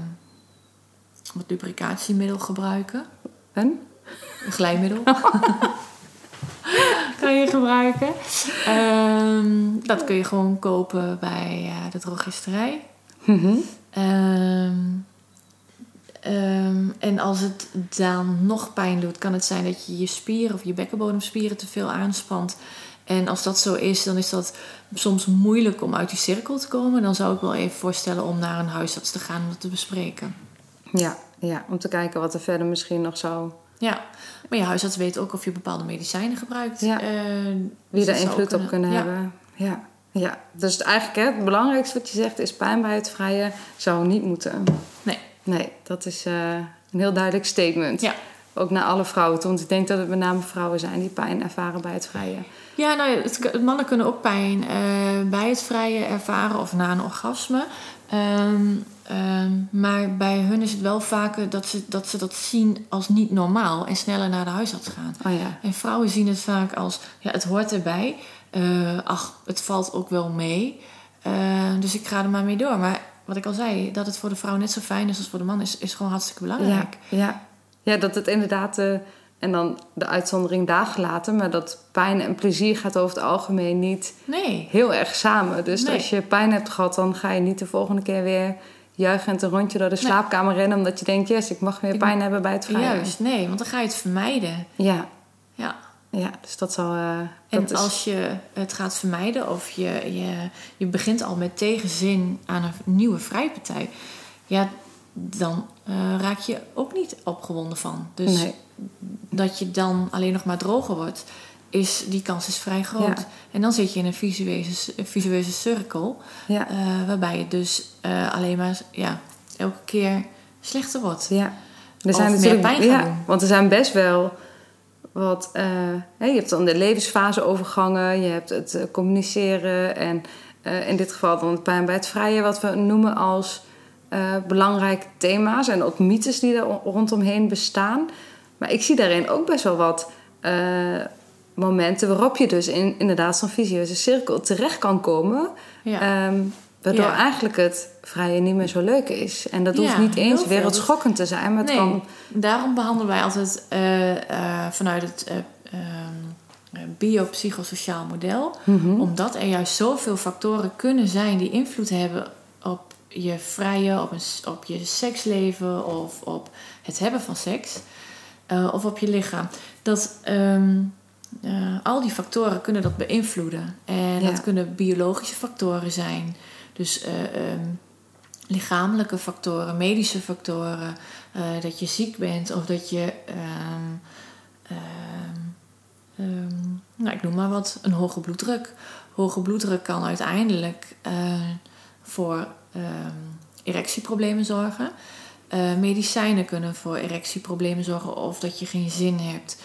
wat lubricatiemiddel gebruiken. En? Een glijmiddel. kan je gebruiken. Ehm, dat kun je gewoon kopen bij eh, de drogisterij. Mhm. Ehm, ehm, en als het dan nog pijn doet, kan het zijn dat je je spieren of je bekkenbodemspieren te veel aanspant. En als dat zo is, dan is dat soms moeilijk om uit die cirkel te komen. Dan zou ik wel even voorstellen om naar een huisarts te gaan om dat te bespreken. Ja, ja, om te kijken wat er verder misschien nog zou... Ja, maar je huisarts weet ook of je bepaalde medicijnen gebruikt. Ja. Eh, dus daar dat zou invloed op kunnen hebben. Ja. ja, dus eigenlijk hè, het belangrijkste wat je zegt is pijn bij het vrije zou niet moeten. Nee. Nee, dat is eh, een heel duidelijk statement. Ja. Ook naar alle vrouwen toe. Want ik denk dat het met name vrouwen zijn die pijn ervaren bij het vrije. Ja, nou, het, mannen kunnen ook pijn eh, bij het vrije ervaren of na een orgasme. Ehm, ehm, maar bij hun is het wel vaker dat ze, dat ze dat zien als niet normaal en sneller naar de huisarts gaan. Oh ja. En vrouwen zien het vaak als, ja, het hoort erbij. Eh, ach, het valt ook wel mee. Eh, dus ik ga er maar mee door. Maar wat ik al zei, dat het voor de vrouw net zo fijn is als voor de man, is, is gewoon hartstikke belangrijk. Ja, ja. ja, dat het inderdaad, eh, en dan de uitzondering daar gelaten, maar dat pijn en plezier gaat over het algemeen niet Nee. heel erg samen. Dus Nee. als je pijn hebt gehad, dan ga je niet de volgende keer weer juichend een rondje door de slaapkamer rennen, omdat je denkt, yes, ik mag weer Ik- pijn hebben bij het vrije. Juist, nee, want dan ga je het vermijden. Ja, Ja. ja, dus dat zal. eh, En dat is, als je het gaat vermijden of je, je, je begint al met tegenzin aan een nieuwe vrijpartij, ja, dan eh, raak je ook niet opgewonden van. Dus Nee. dat je dan alleen nog maar droger wordt, is, die kans is vrij groot. Ja. En dan zit je in een visueuze, een visueuze cirkel, Ja, eh, waarbij het dus eh, alleen maar ja, elke keer slechter wordt. ja. Er Of zijn meer natuurlijk, pijn gaan ja, doen. want er zijn best wel wat. eh, je hebt dan de levensfase overgangen, je hebt het communiceren en in dit geval dan het pijn bij het vrije, wat we noemen als belangrijke thema's en ook mythes die er rondomheen bestaan. Maar ik zie daarin ook best wel wat momenten waarop je dus in inderdaad zo'n visieuze cirkel terecht kan komen. Ja. Ehm, waardoor Ja. eigenlijk het vrije niet meer zo leuk is. En dat Ja, hoeft niet eens wereldschokkend te zijn, maar het Nee, kan... daarom behandelen wij altijd eh, eh, vanuit het eh, ehm, eh, biopsychosociaal model. Mhm. Omdat er juist zoveel factoren kunnen zijn die invloed hebben op je vrije, op, een, op je seksleven of op het hebben van seks. of op je lichaam. Dat ehm, eh, al die factoren kunnen dat beïnvloeden. En Ja. dat kunnen biologische factoren zijn. Dus eh, ehm, lichamelijke factoren, medische factoren. eh, dat je ziek bent of dat je, ehm, ehm, nou ik noem maar wat, een hoge bloeddruk. Hoge bloeddruk kan uiteindelijk voor erectieproblemen zorgen. Medicijnen kunnen voor erectieproblemen zorgen of dat je geen zin hebt.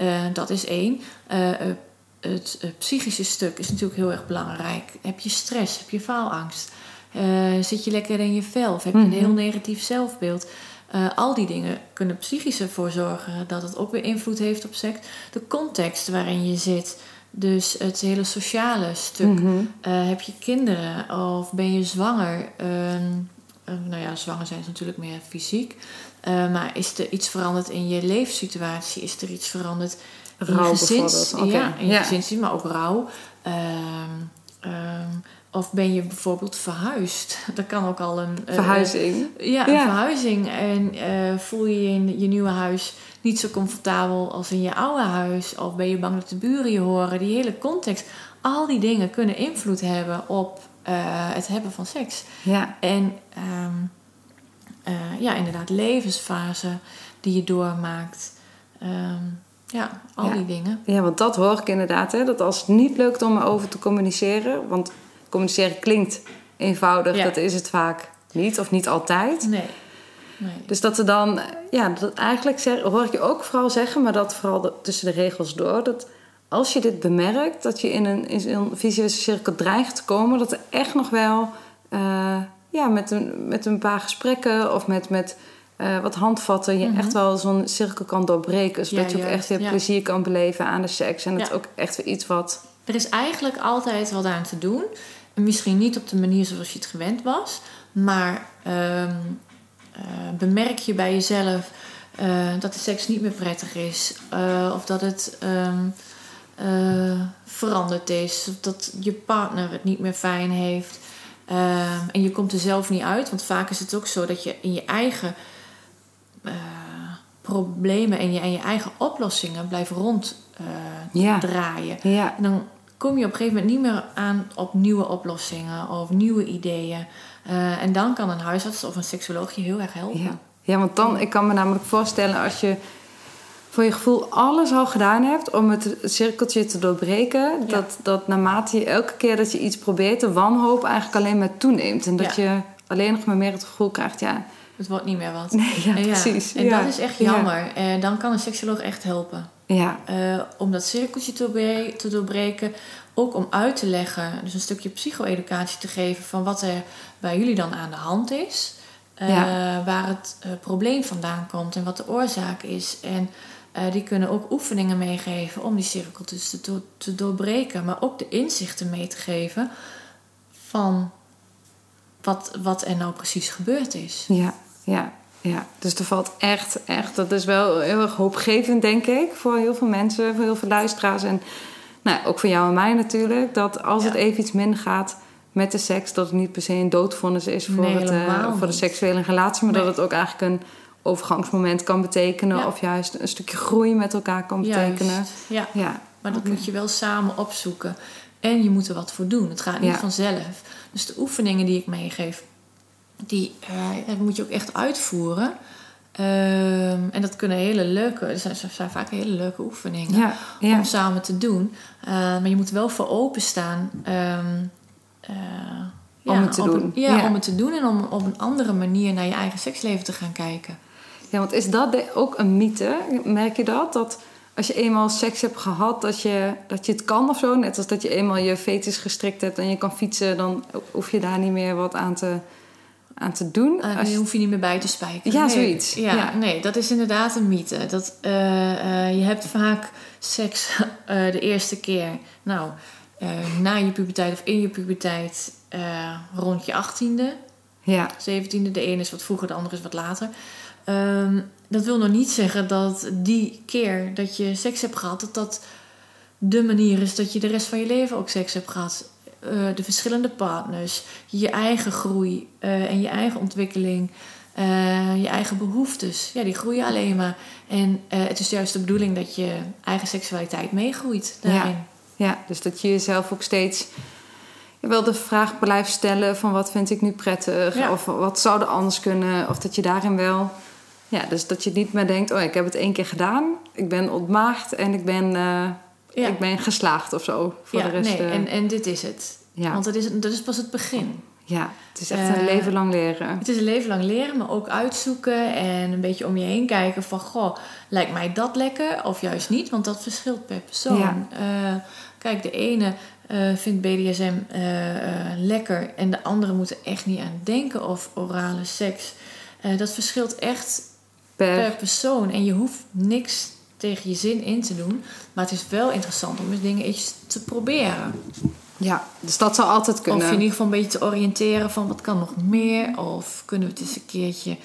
Eh, dat is één. Eh, eh, het, psychische stuk is natuurlijk heel erg belangrijk. Heb je stress? Heb je faalangst? Zit je lekker in je vel? Of heb je een Mhm. heel negatief zelfbeeld? Al die dingen kunnen psychisch ervoor zorgen dat het ook weer invloed heeft op seks. De context waarin je zit, dus het hele sociale stuk. Mhm. Heb je kinderen of ben je zwanger? Ehm, eh, nou ja, zwanger zijn is natuurlijk meer fysiek. Eh, maar is er iets veranderd in je leefsituatie? Is er iets veranderd in je gezins... Ja, in je ja. maar ook rouw. Ehm, ehm, of ben je bijvoorbeeld verhuisd? Dat kan ook al een... eh, Verhuizing. ja, een Ja. verhuizing. En eh, voel je je in je nieuwe huis niet zo comfortabel als in je oude huis? Of ben je bang dat de buren je horen? Die hele context. Al die dingen kunnen invloed hebben op het hebben van seks. Ja, En ehm, eh, ja, inderdaad, levensfase die je doormaakt. Ehm, ja, al Ja. die dingen. ja, want dat hoor ik inderdaad. Hè, dat als het niet lukt om erover te communiceren... want communiceren klinkt eenvoudig, Ja. dat is het vaak niet of niet altijd. Nee. nee. Dus dat er dan, ja, dat eigenlijk zeg, hoor ik je ook vooral zeggen, maar dat vooral de- tussen de regels door, dat als je dit bemerkt, dat je in een, in een vicieuze cirkel dreigt te komen, dat er echt nog wel, eh, ja, met een, met een paar gesprekken of met, met eh, wat handvatten, je Mhm. echt wel zo'n cirkel kan doorbreken, zodat Ja, je ook juist, echt weer ja. plezier kan beleven aan de seks. En dat Ja. ook echt weer iets wat, Er is eigenlijk altijd wat aan te doen. En Misschien niet op de manier zoals je het gewend was. Maar ehm, eh, bemerk je bij jezelf eh, dat de seks niet meer prettig is. of dat het ehm, eh, veranderd is. Of dat je partner het niet meer fijn heeft. Ehm, en je komt er zelf niet uit. Want vaak is het ook zo dat je in je eigen eh, problemen en je, en je eigen oplossingen blijft ronddraaien. ja, draaien. ja, En dan kom je op een gegeven moment niet meer aan op nieuwe oplossingen of nieuwe ideeën. Eh, en dan kan een huisarts of een seksoloog je heel erg helpen. Ja. ja, want dan, ik kan me namelijk voorstellen als je voor je gevoel alles al gedaan hebt om het cirkeltje te doorbreken, Ja. dat, dat naarmate je elke keer dat je iets probeert, de wanhoop eigenlijk alleen maar toeneemt. En dat je alleen nog maar meer het gevoel krijgt, ja, Het wordt niet meer wat. nee, ja, En precies. En dat is echt Ja. jammer. En dan kan een seksoloog echt helpen. Ja, Eh, om dat cirkeltje te, doorbre- te doorbreken. Ook om uit te leggen, dus een stukje psycho-educatie te geven van wat er bij jullie dan aan de hand is. Eh, Waar het eh, probleem vandaan komt en wat de oorzaak is. En eh, die kunnen ook oefeningen meegeven om die cirkel dus te, do- te doorbreken. Maar ook de inzichten mee te geven van wat, wat er nou precies gebeurd is. ja, ja, ja. Dus er valt echt, echt, dat is wel heel erg hoopgevend, denk ik, voor heel veel mensen, voor heel veel luisteraars. En nou, ook voor jou en mij natuurlijk, dat als Ja. het even iets minder gaat met de seks, dat het niet per se een doodvonnis is voor, Nee, het, eh, voor de seksuele relatie, maar Nee. dat het ook eigenlijk een overgangsmoment kan betekenen, Ja. of juist een stukje groei met elkaar kan betekenen. Juist, ja. Ja, Maar dat moet je wel samen opzoeken. En je moet er wat voor doen. Het gaat niet Ja. vanzelf. Dus de oefeningen die ik meegeef, die eh, moet je ook echt uitvoeren. Ehm, en dat kunnen hele leuke, er zijn, zijn vaak hele leuke oefeningen ja, ja. om samen te doen. Eh, maar je moet wel voor openstaan. eh, Om het te een- doen. Ja. om het te doen en om op een andere manier naar je eigen seksleven te gaan kijken. Ja, want is dat ook een mythe? Merk je dat? Dat als je eenmaal seks hebt gehad, dat je, dat je het kan of zo? Net als dat je eenmaal je fetus gestrikt hebt en je kan fietsen, dan hoef je daar niet meer wat aan te, aan te doen. Uh, Als hoef je niet meer bij te spijkeren. Ja, nee. zoiets. Ja, Ja. nee, dat is inderdaad een mythe. Dat, eh, eh, je hebt vaak seks de eerste keer, nou, na je puberteit of in je puberteit, rond je achttiende, ja, zeventiende. De ene is wat vroeger, de andere is wat later. Ehm, dat wil nog niet zeggen dat die keer dat je seks hebt gehad, dat dat de manier is dat je de rest van je leven ook seks hebt gehad. Eh, de verschillende partners, je eigen groei eh, en je eigen ontwikkeling, eh, je eigen behoeftes, ja, die groeien alleen maar. En het is juist de bedoeling dat je eigen seksualiteit meegroeit daarin. ja, dus dat je jezelf ook steeds wel de vraag blijft stellen van wat vind ik nu prettig? Ja. Of wat zou er anders kunnen? Of dat je daarin wel... Ja, dus dat je niet meer denkt, oh ik heb het één keer gedaan. Ik ben ontmaagd en ik ben, eh, Ja. ik ben geslaagd of zo. Voor ja, de rest, nee, eh, en, en dit is het. ja. Want dat is, dat is pas het begin. Ja, het is echt een Eh, leven lang leren. Het is een leven lang leren, maar ook uitzoeken en een beetje om je heen kijken van... Goh, lijkt mij dat lekker of juist niet? Want dat verschilt per persoon. Ja. Kijk, de ene eh, vindt BDSM lekker en de andere moet er echt niet aan denken of orale seks. Dat verschilt echt Per, per persoon en je hoeft niks tegen je zin in te doen. Maar het is wel interessant om eens dingen eens te proberen. ja, dus dat zou altijd kunnen. Of in ieder geval een beetje te oriënteren van wat kan nog meer. Of kunnen we het eens een keertje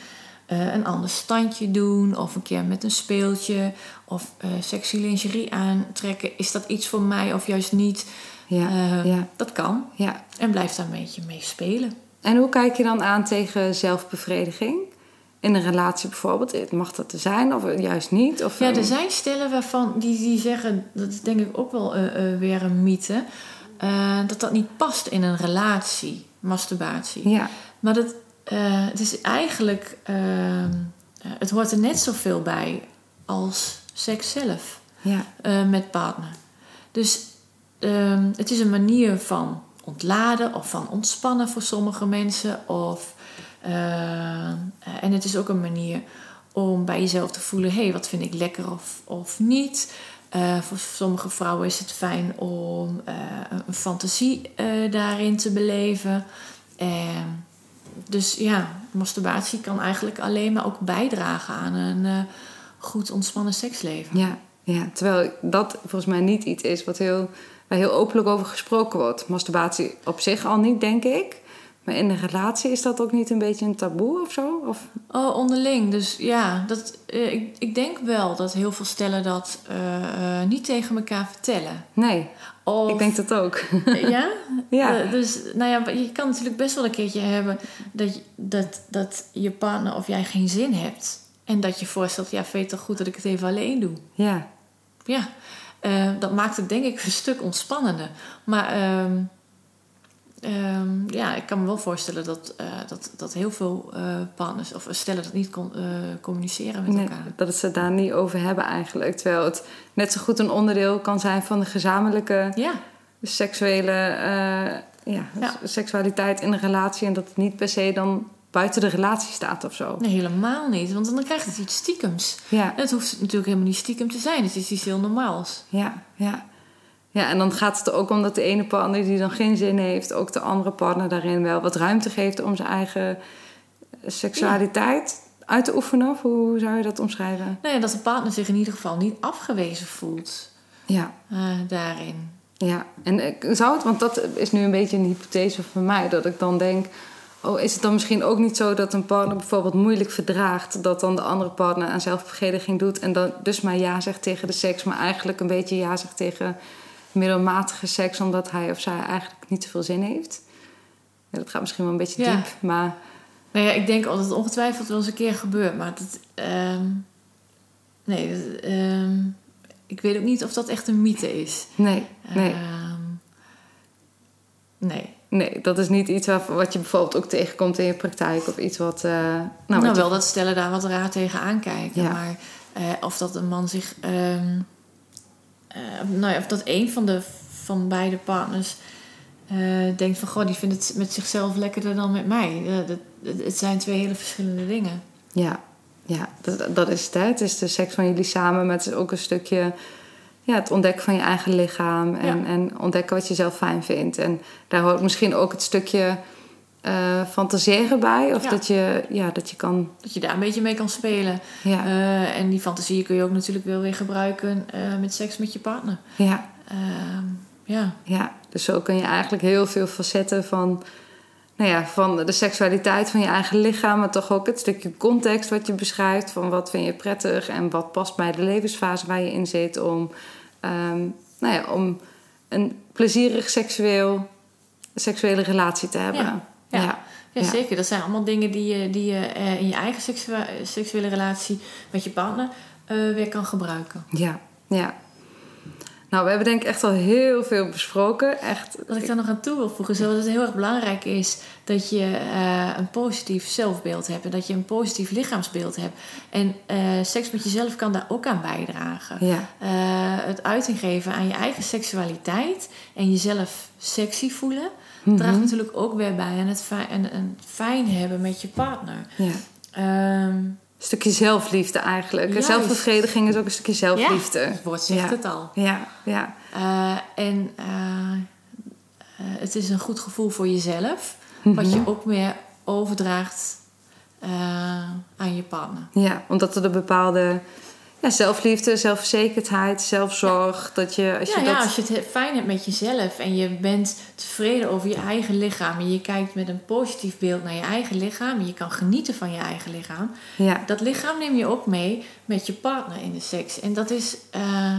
eh, een ander standje doen. Of een keer met een speeltje. Of eh sexy lingerie aantrekken. Is dat iets voor mij of juist niet? ja, Eh, ja, Dat kan. ja. En blijf daar een beetje mee spelen. En hoe kijk je dan aan tegen zelfbevrediging? In een relatie bijvoorbeeld, mag dat er zijn of juist niet? Of, Ja, eh, er zijn stellen waarvan die, die zeggen, dat is denk ik ook wel eh, eh, weer een mythe, dat dat niet past in een relatie, masturbatie. Ja, Maar dat, het is eigenlijk, ehm, eh, het hoort er net zoveel bij als seks zelf ja, met partner. Dus ehm, het is een manier van ontladen of van ontspannen voor sommige mensen. Of, en het is ook een manier om bij jezelf te voelen: hé, hey, wat vind ik lekker of, of niet. Eh, voor sommige vrouwen is het fijn om eh, een fantasie eh, daarin te beleven. En dus ja, masturbatie kan eigenlijk alleen maar ook bijdragen aan een eh, goed ontspannen seksleven. ja, ja. Terwijl dat volgens mij niet iets is wat heel, waar heel openlijk over gesproken wordt. Masturbatie op zich al niet, denk ik. Maar in een relatie is dat ook niet een beetje een taboe of zo? Of, Oh, onderling. Dus ja, dat, eh, ik, ik denk wel dat heel veel stellen dat eh, eh, niet tegen elkaar vertellen. nee, Of, ik denk dat ook. Ja? ja, dus nou ja, je kan natuurlijk best wel een keertje hebben dat, je- dat, dat je partner of jij geen zin hebt. En dat je voorstelt, ja, het toch goed dat ik het even alleen doe? ja, Ja. Dat maakt het denk ik een stuk ontspannender. Maar ehm, ehm, ja, ik kan me wel voorstellen dat, eh, dat, dat heel veel eh, partners of stellen dat niet con- eh, communiceren met Nee, elkaar. dat het ze het daar niet over hebben eigenlijk. Terwijl het net zo goed een onderdeel kan zijn van de gezamenlijke Ja, seksuele ja, Ja. seksualiteit in een relatie. En dat het niet per se dan buiten de relatie staat of zo. nee, helemaal niet. Want dan krijgt het iets stiekems. Ja, En het hoeft natuurlijk helemaal niet stiekem te zijn. Het is iets heel normaals. ja, ja. Ja, en dan gaat het er ook om dat de ene partner die dan geen zin heeft, ook de andere partner daarin wel wat ruimte geeft om zijn eigen seksualiteit uit te oefenen. Of hoe zou je dat omschrijven? Nou ja, dat de partner zich in ieder geval niet afgewezen voelt Ja, eh, daarin. Ja, en ik zou het, want dat is nu een beetje een hypothese van mij, dat ik dan denk: oh, is het dan misschien ook niet zo dat een partner bijvoorbeeld moeilijk verdraagt, dat dan de andere partner aan zelfverdediging doet en dan dus maar ja zegt tegen de seks, maar eigenlijk een beetje ja zegt tegen middelmatige seks, omdat hij of zij eigenlijk niet zoveel zin heeft? Ja, dat gaat misschien wel een beetje Ja. diep, maar Nou ja, ik denk altijd ongetwijfeld wel eens een keer gebeurt. Maar dat, ehm, nee, dat, ehm, ik weet ook niet of dat echt een mythe is. nee, nee. Ehm, nee. Nee, dat is niet iets wat je bijvoorbeeld ook tegenkomt in je praktijk of iets wat. eh, nou, Nou, wat je- wel dat stellen daar wat raar tegen aankijken. Ja. Maar eh, of dat een man zich... eh, nou ja, of dat een van, de, van beide partners eh, denkt van... Goh, die vindt het met zichzelf lekkerder dan met mij. Dat, het- zijn twee hele verschillende dingen. Ja, ja dat, dat is het. Het is de seks van jullie samen, maar het is ook een stukje ja, het ontdekken van je eigen lichaam en, Ja. en ontdekken wat je zelf fijn vindt. En daar hoort misschien ook het stukje eh, fantaseren bij, of Ja. dat, je, ja, dat je kan. Dat je daar een beetje mee kan spelen. Ja, Eh, en die fantasie kun je ook natuurlijk wel weer gebruiken eh, met seks met je partner. ja, Ehm, ja. ja, dus zo kun je eigenlijk heel veel facetten van, nou ja, van de seksualiteit van je eigen lichaam, maar toch ook het stukje context wat je beschrijft van wat vind je prettig en wat past bij de levensfase waar je in zit om, ehm, nou ja, om een plezierig seksueel, seksuele relatie te hebben. Ja, ja. ja. Zeker. Dat zijn allemaal dingen die je, die je eh, in je eigen seksua- seksuele relatie met je partner eh, weer kan gebruiken. ja, ja. Nou, we hebben denk ik echt al heel veel besproken. Echt, Wat ik daar nog aan toe wil voegen, is dat het heel erg belangrijk is dat je eh, een positief zelfbeeld hebt en dat je een positief lichaamsbeeld hebt. En seks met jezelf kan daar ook aan bijdragen. ja, het uiting geven aan je eigen seksualiteit en jezelf sexy voelen, Mhm. draagt natuurlijk ook weer bij aan het fijn, en, en fijn hebben met je partner. ja. Ehm, Een stukje zelfliefde eigenlijk. Juist. Zelfbevrediging is ook een stukje zelfliefde. Ja, het woord zegt Ja. het al. Ja, ja, Eh, en eh, het is een goed gevoel voor jezelf, wat je ook meer overdraagt eh, aan je partner. ja, omdat er een bepaalde ja, zelfliefde, zelfverzekerdheid, zelfzorg, dat je als ja, je ja, dat... als je het he- fijn hebt met jezelf en je bent tevreden over je eigen lichaam en je kijkt met een positief beeld naar je eigen lichaam en je kan genieten van je eigen lichaam, Ja, dat lichaam neem je ook mee met je partner in de seks. En dat, is, eh,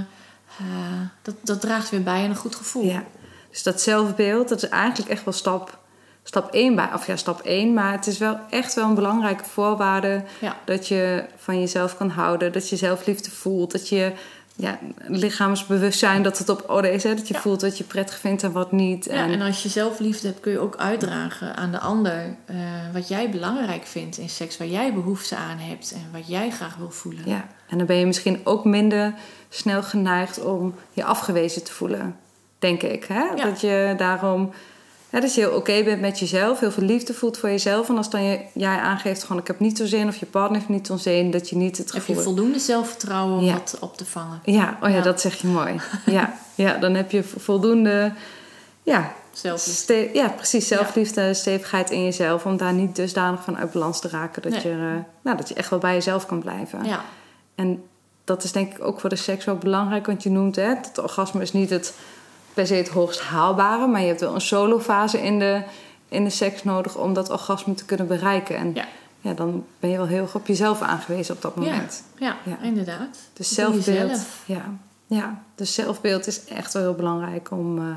eh, dat, dat draagt weer bij aan een goed gevoel. ja. Dus dat zelfbeeld, dat is eigenlijk echt wel stap, stap 1 bij. Of ja, stap 1, maar het is wel echt wel een belangrijke voorwaarde Ja. dat je van jezelf kan houden, dat je zelfliefde voelt, dat je ja, lichaamsbewustzijn, dat het op orde is, hè? dat je Ja. voelt wat je prettig vindt en wat niet. Ja, en als je zelfliefde hebt, kun je ook uitdragen aan de ander eh, wat jij belangrijk vindt in seks, waar jij behoefte aan hebt en wat jij graag wil voelen. Ja, en dan ben je misschien ook minder snel geneigd om je afgewezen te voelen, denk ik. Hè? Ja. Dat je daarom, ja, dat je heel oké bent met jezelf, heel veel liefde voelt voor jezelf. En als dan je, jij aangeeft gewoon ik heb niet zo'n zin of je partner heeft niet zo'n zin, dat je niet het Heb gevoel je voldoende zelfvertrouwen om Ja. dat op te vangen? Ja, oh ja, Ja. dat zeg je mooi. ja, ja, dan heb je voldoende, ja, Zelfliefde. ja precies, zelfliefde, stevigheid in jezelf, om daar niet dusdanig van uit balans te raken dat, Nee. je, eh, nou, dat je echt wel bij jezelf kan blijven. Ja, En dat is denk ik ook voor de seks wel belangrijk. Want je noemt hè, het orgasme is niet het, per se het hoogst haalbare. Maar je hebt wel een solofase in de, in de seks nodig om dat orgasme te kunnen bereiken. En Ja. ja, dan ben je wel heel erg op jezelf aangewezen op dat ja, moment. ja, Ja. inderdaad. Dus zelfbeeld. Ja, ja, dus zelfbeeld is echt wel heel belangrijk om eh, een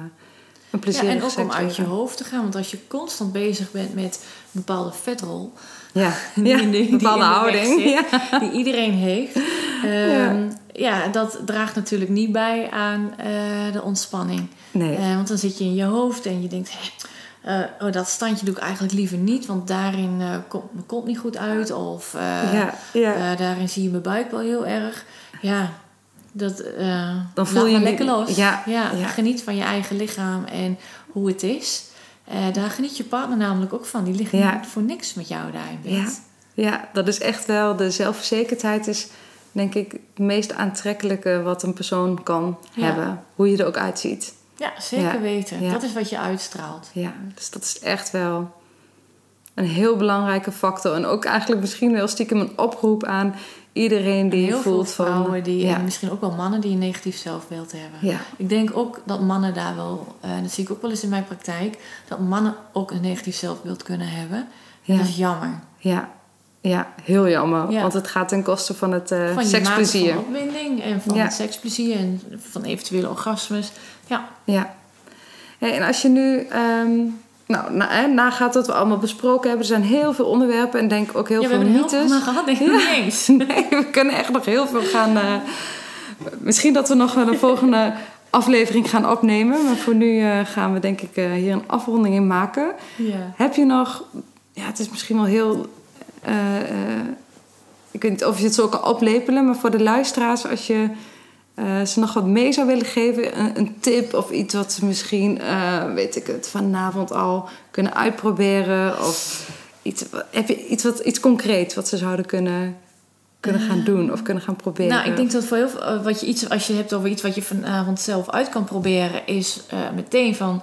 Ja, plezierige en ook om uit je te hoofd te gaan. Want als je constant bezig bent met een bepaalde vetrol... Ja, die ja in de- die bepaalde in de weg houding. zit. Ja. die iedereen heeft... ehm, ja, dat draagt natuurlijk niet bij aan eh, de ontspanning. Nee. Eh, want dan zit je in je hoofd en je denkt... Hé, eh, oh, dat standje doe ik eigenlijk liever niet, want daarin komt mijn kont niet goed uit. Of ja, ja. daarin zie je mijn buik wel heel erg. Ja, dat, Dan voel je lekker los. ja, ja. Geniet van je eigen lichaam en hoe het is. Daar geniet je partner namelijk ook van. Die Ja. niet voor niks met jou daar in Ja. bed. ja, dat is echt wel... De zelfverzekerdheid is denk ik het meest aantrekkelijke wat een persoon kan Ja. hebben. Hoe je er ook uitziet. Ja, zeker Ja. weten. Ja. Dat is wat je uitstraalt. Ja, dus dat is echt wel een heel belangrijke factor. En ook eigenlijk misschien wel stiekem een oproep aan iedereen die heel voelt veel vrouwen van... die, ja, en misschien ook wel mannen die een negatief zelfbeeld hebben. ja, Ik denk ook dat mannen daar wel, eh, en dat zie ik ook wel eens in mijn praktijk, dat mannen ook een negatief zelfbeeld kunnen hebben. ja, Dat is jammer. ja, ja, heel jammer. Ja. Want het gaat ten koste van het eh, Van seksplezier. van opwinding en van Ja. het seksplezier en van eventuele orgasmes. Ja, Ja. Hey, en als je nu ehm, nou, na, hè, nagaat wat we allemaal besproken hebben... er zijn heel veel onderwerpen en denk ook heel ja we veel hebben er heel veel mythes. gehad, denk ik niet eens. Nee, we kunnen echt nog heel veel gaan... eh, misschien dat we nog wel een volgende aflevering gaan opnemen. Maar voor nu eh, gaan we denk ik hier een afronding in maken. Ja. Heb je nog... Ja, het is misschien wel heel... eh, eh, ik weet niet of je het zo kan oplepelen... maar voor de luisteraars, als je eh, ze nog wat mee zou willen geven... een, een tip of iets wat ze misschien, weet ik het, vanavond al kunnen uitproberen... of iets, heb je iets, wat, iets concreets wat ze zouden kunnen, kunnen gaan doen of kunnen gaan proberen? Nou, ik denk dat voor heel veel, wat je iets, als je hebt over iets wat je vanavond zelf uit kan proberen, is meteen van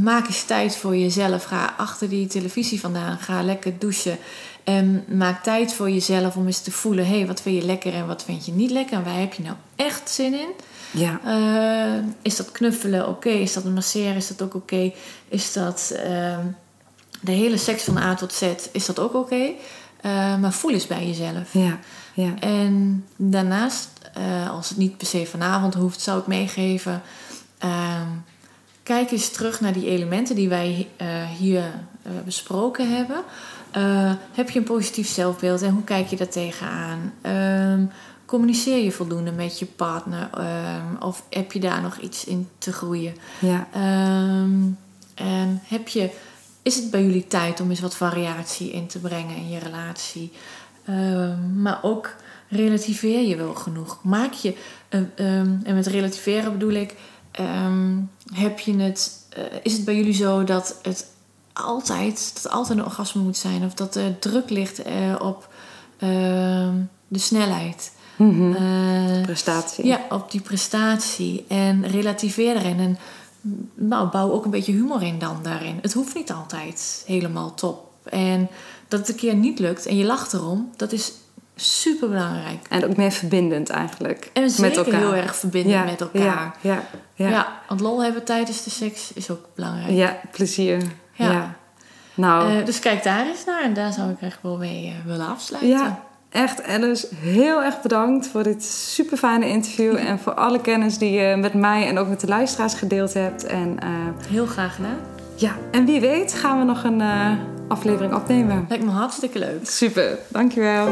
maak eens tijd voor jezelf. Ga achter die televisie vandaan, ga lekker douchen. En maak tijd voor jezelf om eens te voelen: hé, hey, wat vind je lekker en wat vind je niet lekker? En waar heb je nou echt zin in? Ja, Eh, is dat knuffelen oké? Is dat een masseren? Is dat ook oké? Is dat ehm, de hele seks van A tot Z? Is dat ook oké? Eh, maar voel eens bij jezelf. ja, ja. En daarnaast, eh, als het niet per se vanavond hoeft, zou ik meegeven. Kijk eens terug naar die elementen die wij eh, hier eh, besproken hebben. Eh, heb je een positief zelfbeeld en hoe kijk je daar tegenaan? Ehm communiceer je voldoende met je partner? Ehm, of heb je daar nog iets in te groeien? ja. Ehm, en heb je, is het bij jullie tijd om eens wat variatie in te brengen in je relatie? Maar ook relativeer je wel genoeg. Maak je, en met relativeren bedoel ik, ehm, heb je het, eh, is het bij jullie zo dat het altijd, dat het altijd een orgasme moet zijn? Of dat er druk ligt eh, op ehm, de snelheid? Eh, Prestatie. ja, op die prestatie. En relativeer erin. En nou, bouw ook een beetje humor in dan daarin. Het hoeft niet altijd helemaal top. En dat het een keer niet lukt en je lacht erom, dat is super belangrijk. En ook meer verbindend eigenlijk. En met elkaar. heel erg verbindend met elkaar. Ja, ja, Ja. ja. want lol hebben tijdens de seks is ook belangrijk. Ja, plezier. Ja. Ja. Nou, Eh, dus kijk daar eens naar en daar zou ik echt wel mee eh, willen afsluiten. ja, echt Alice, heel erg bedankt voor dit super fijne interview. En voor alle kennis die je met mij en ook met de luisteraars gedeeld hebt. En eh, Heel graag gedaan. ja, en wie weet gaan we nog een aflevering opnemen. Lijkt me hartstikke leuk. Super, dankjewel.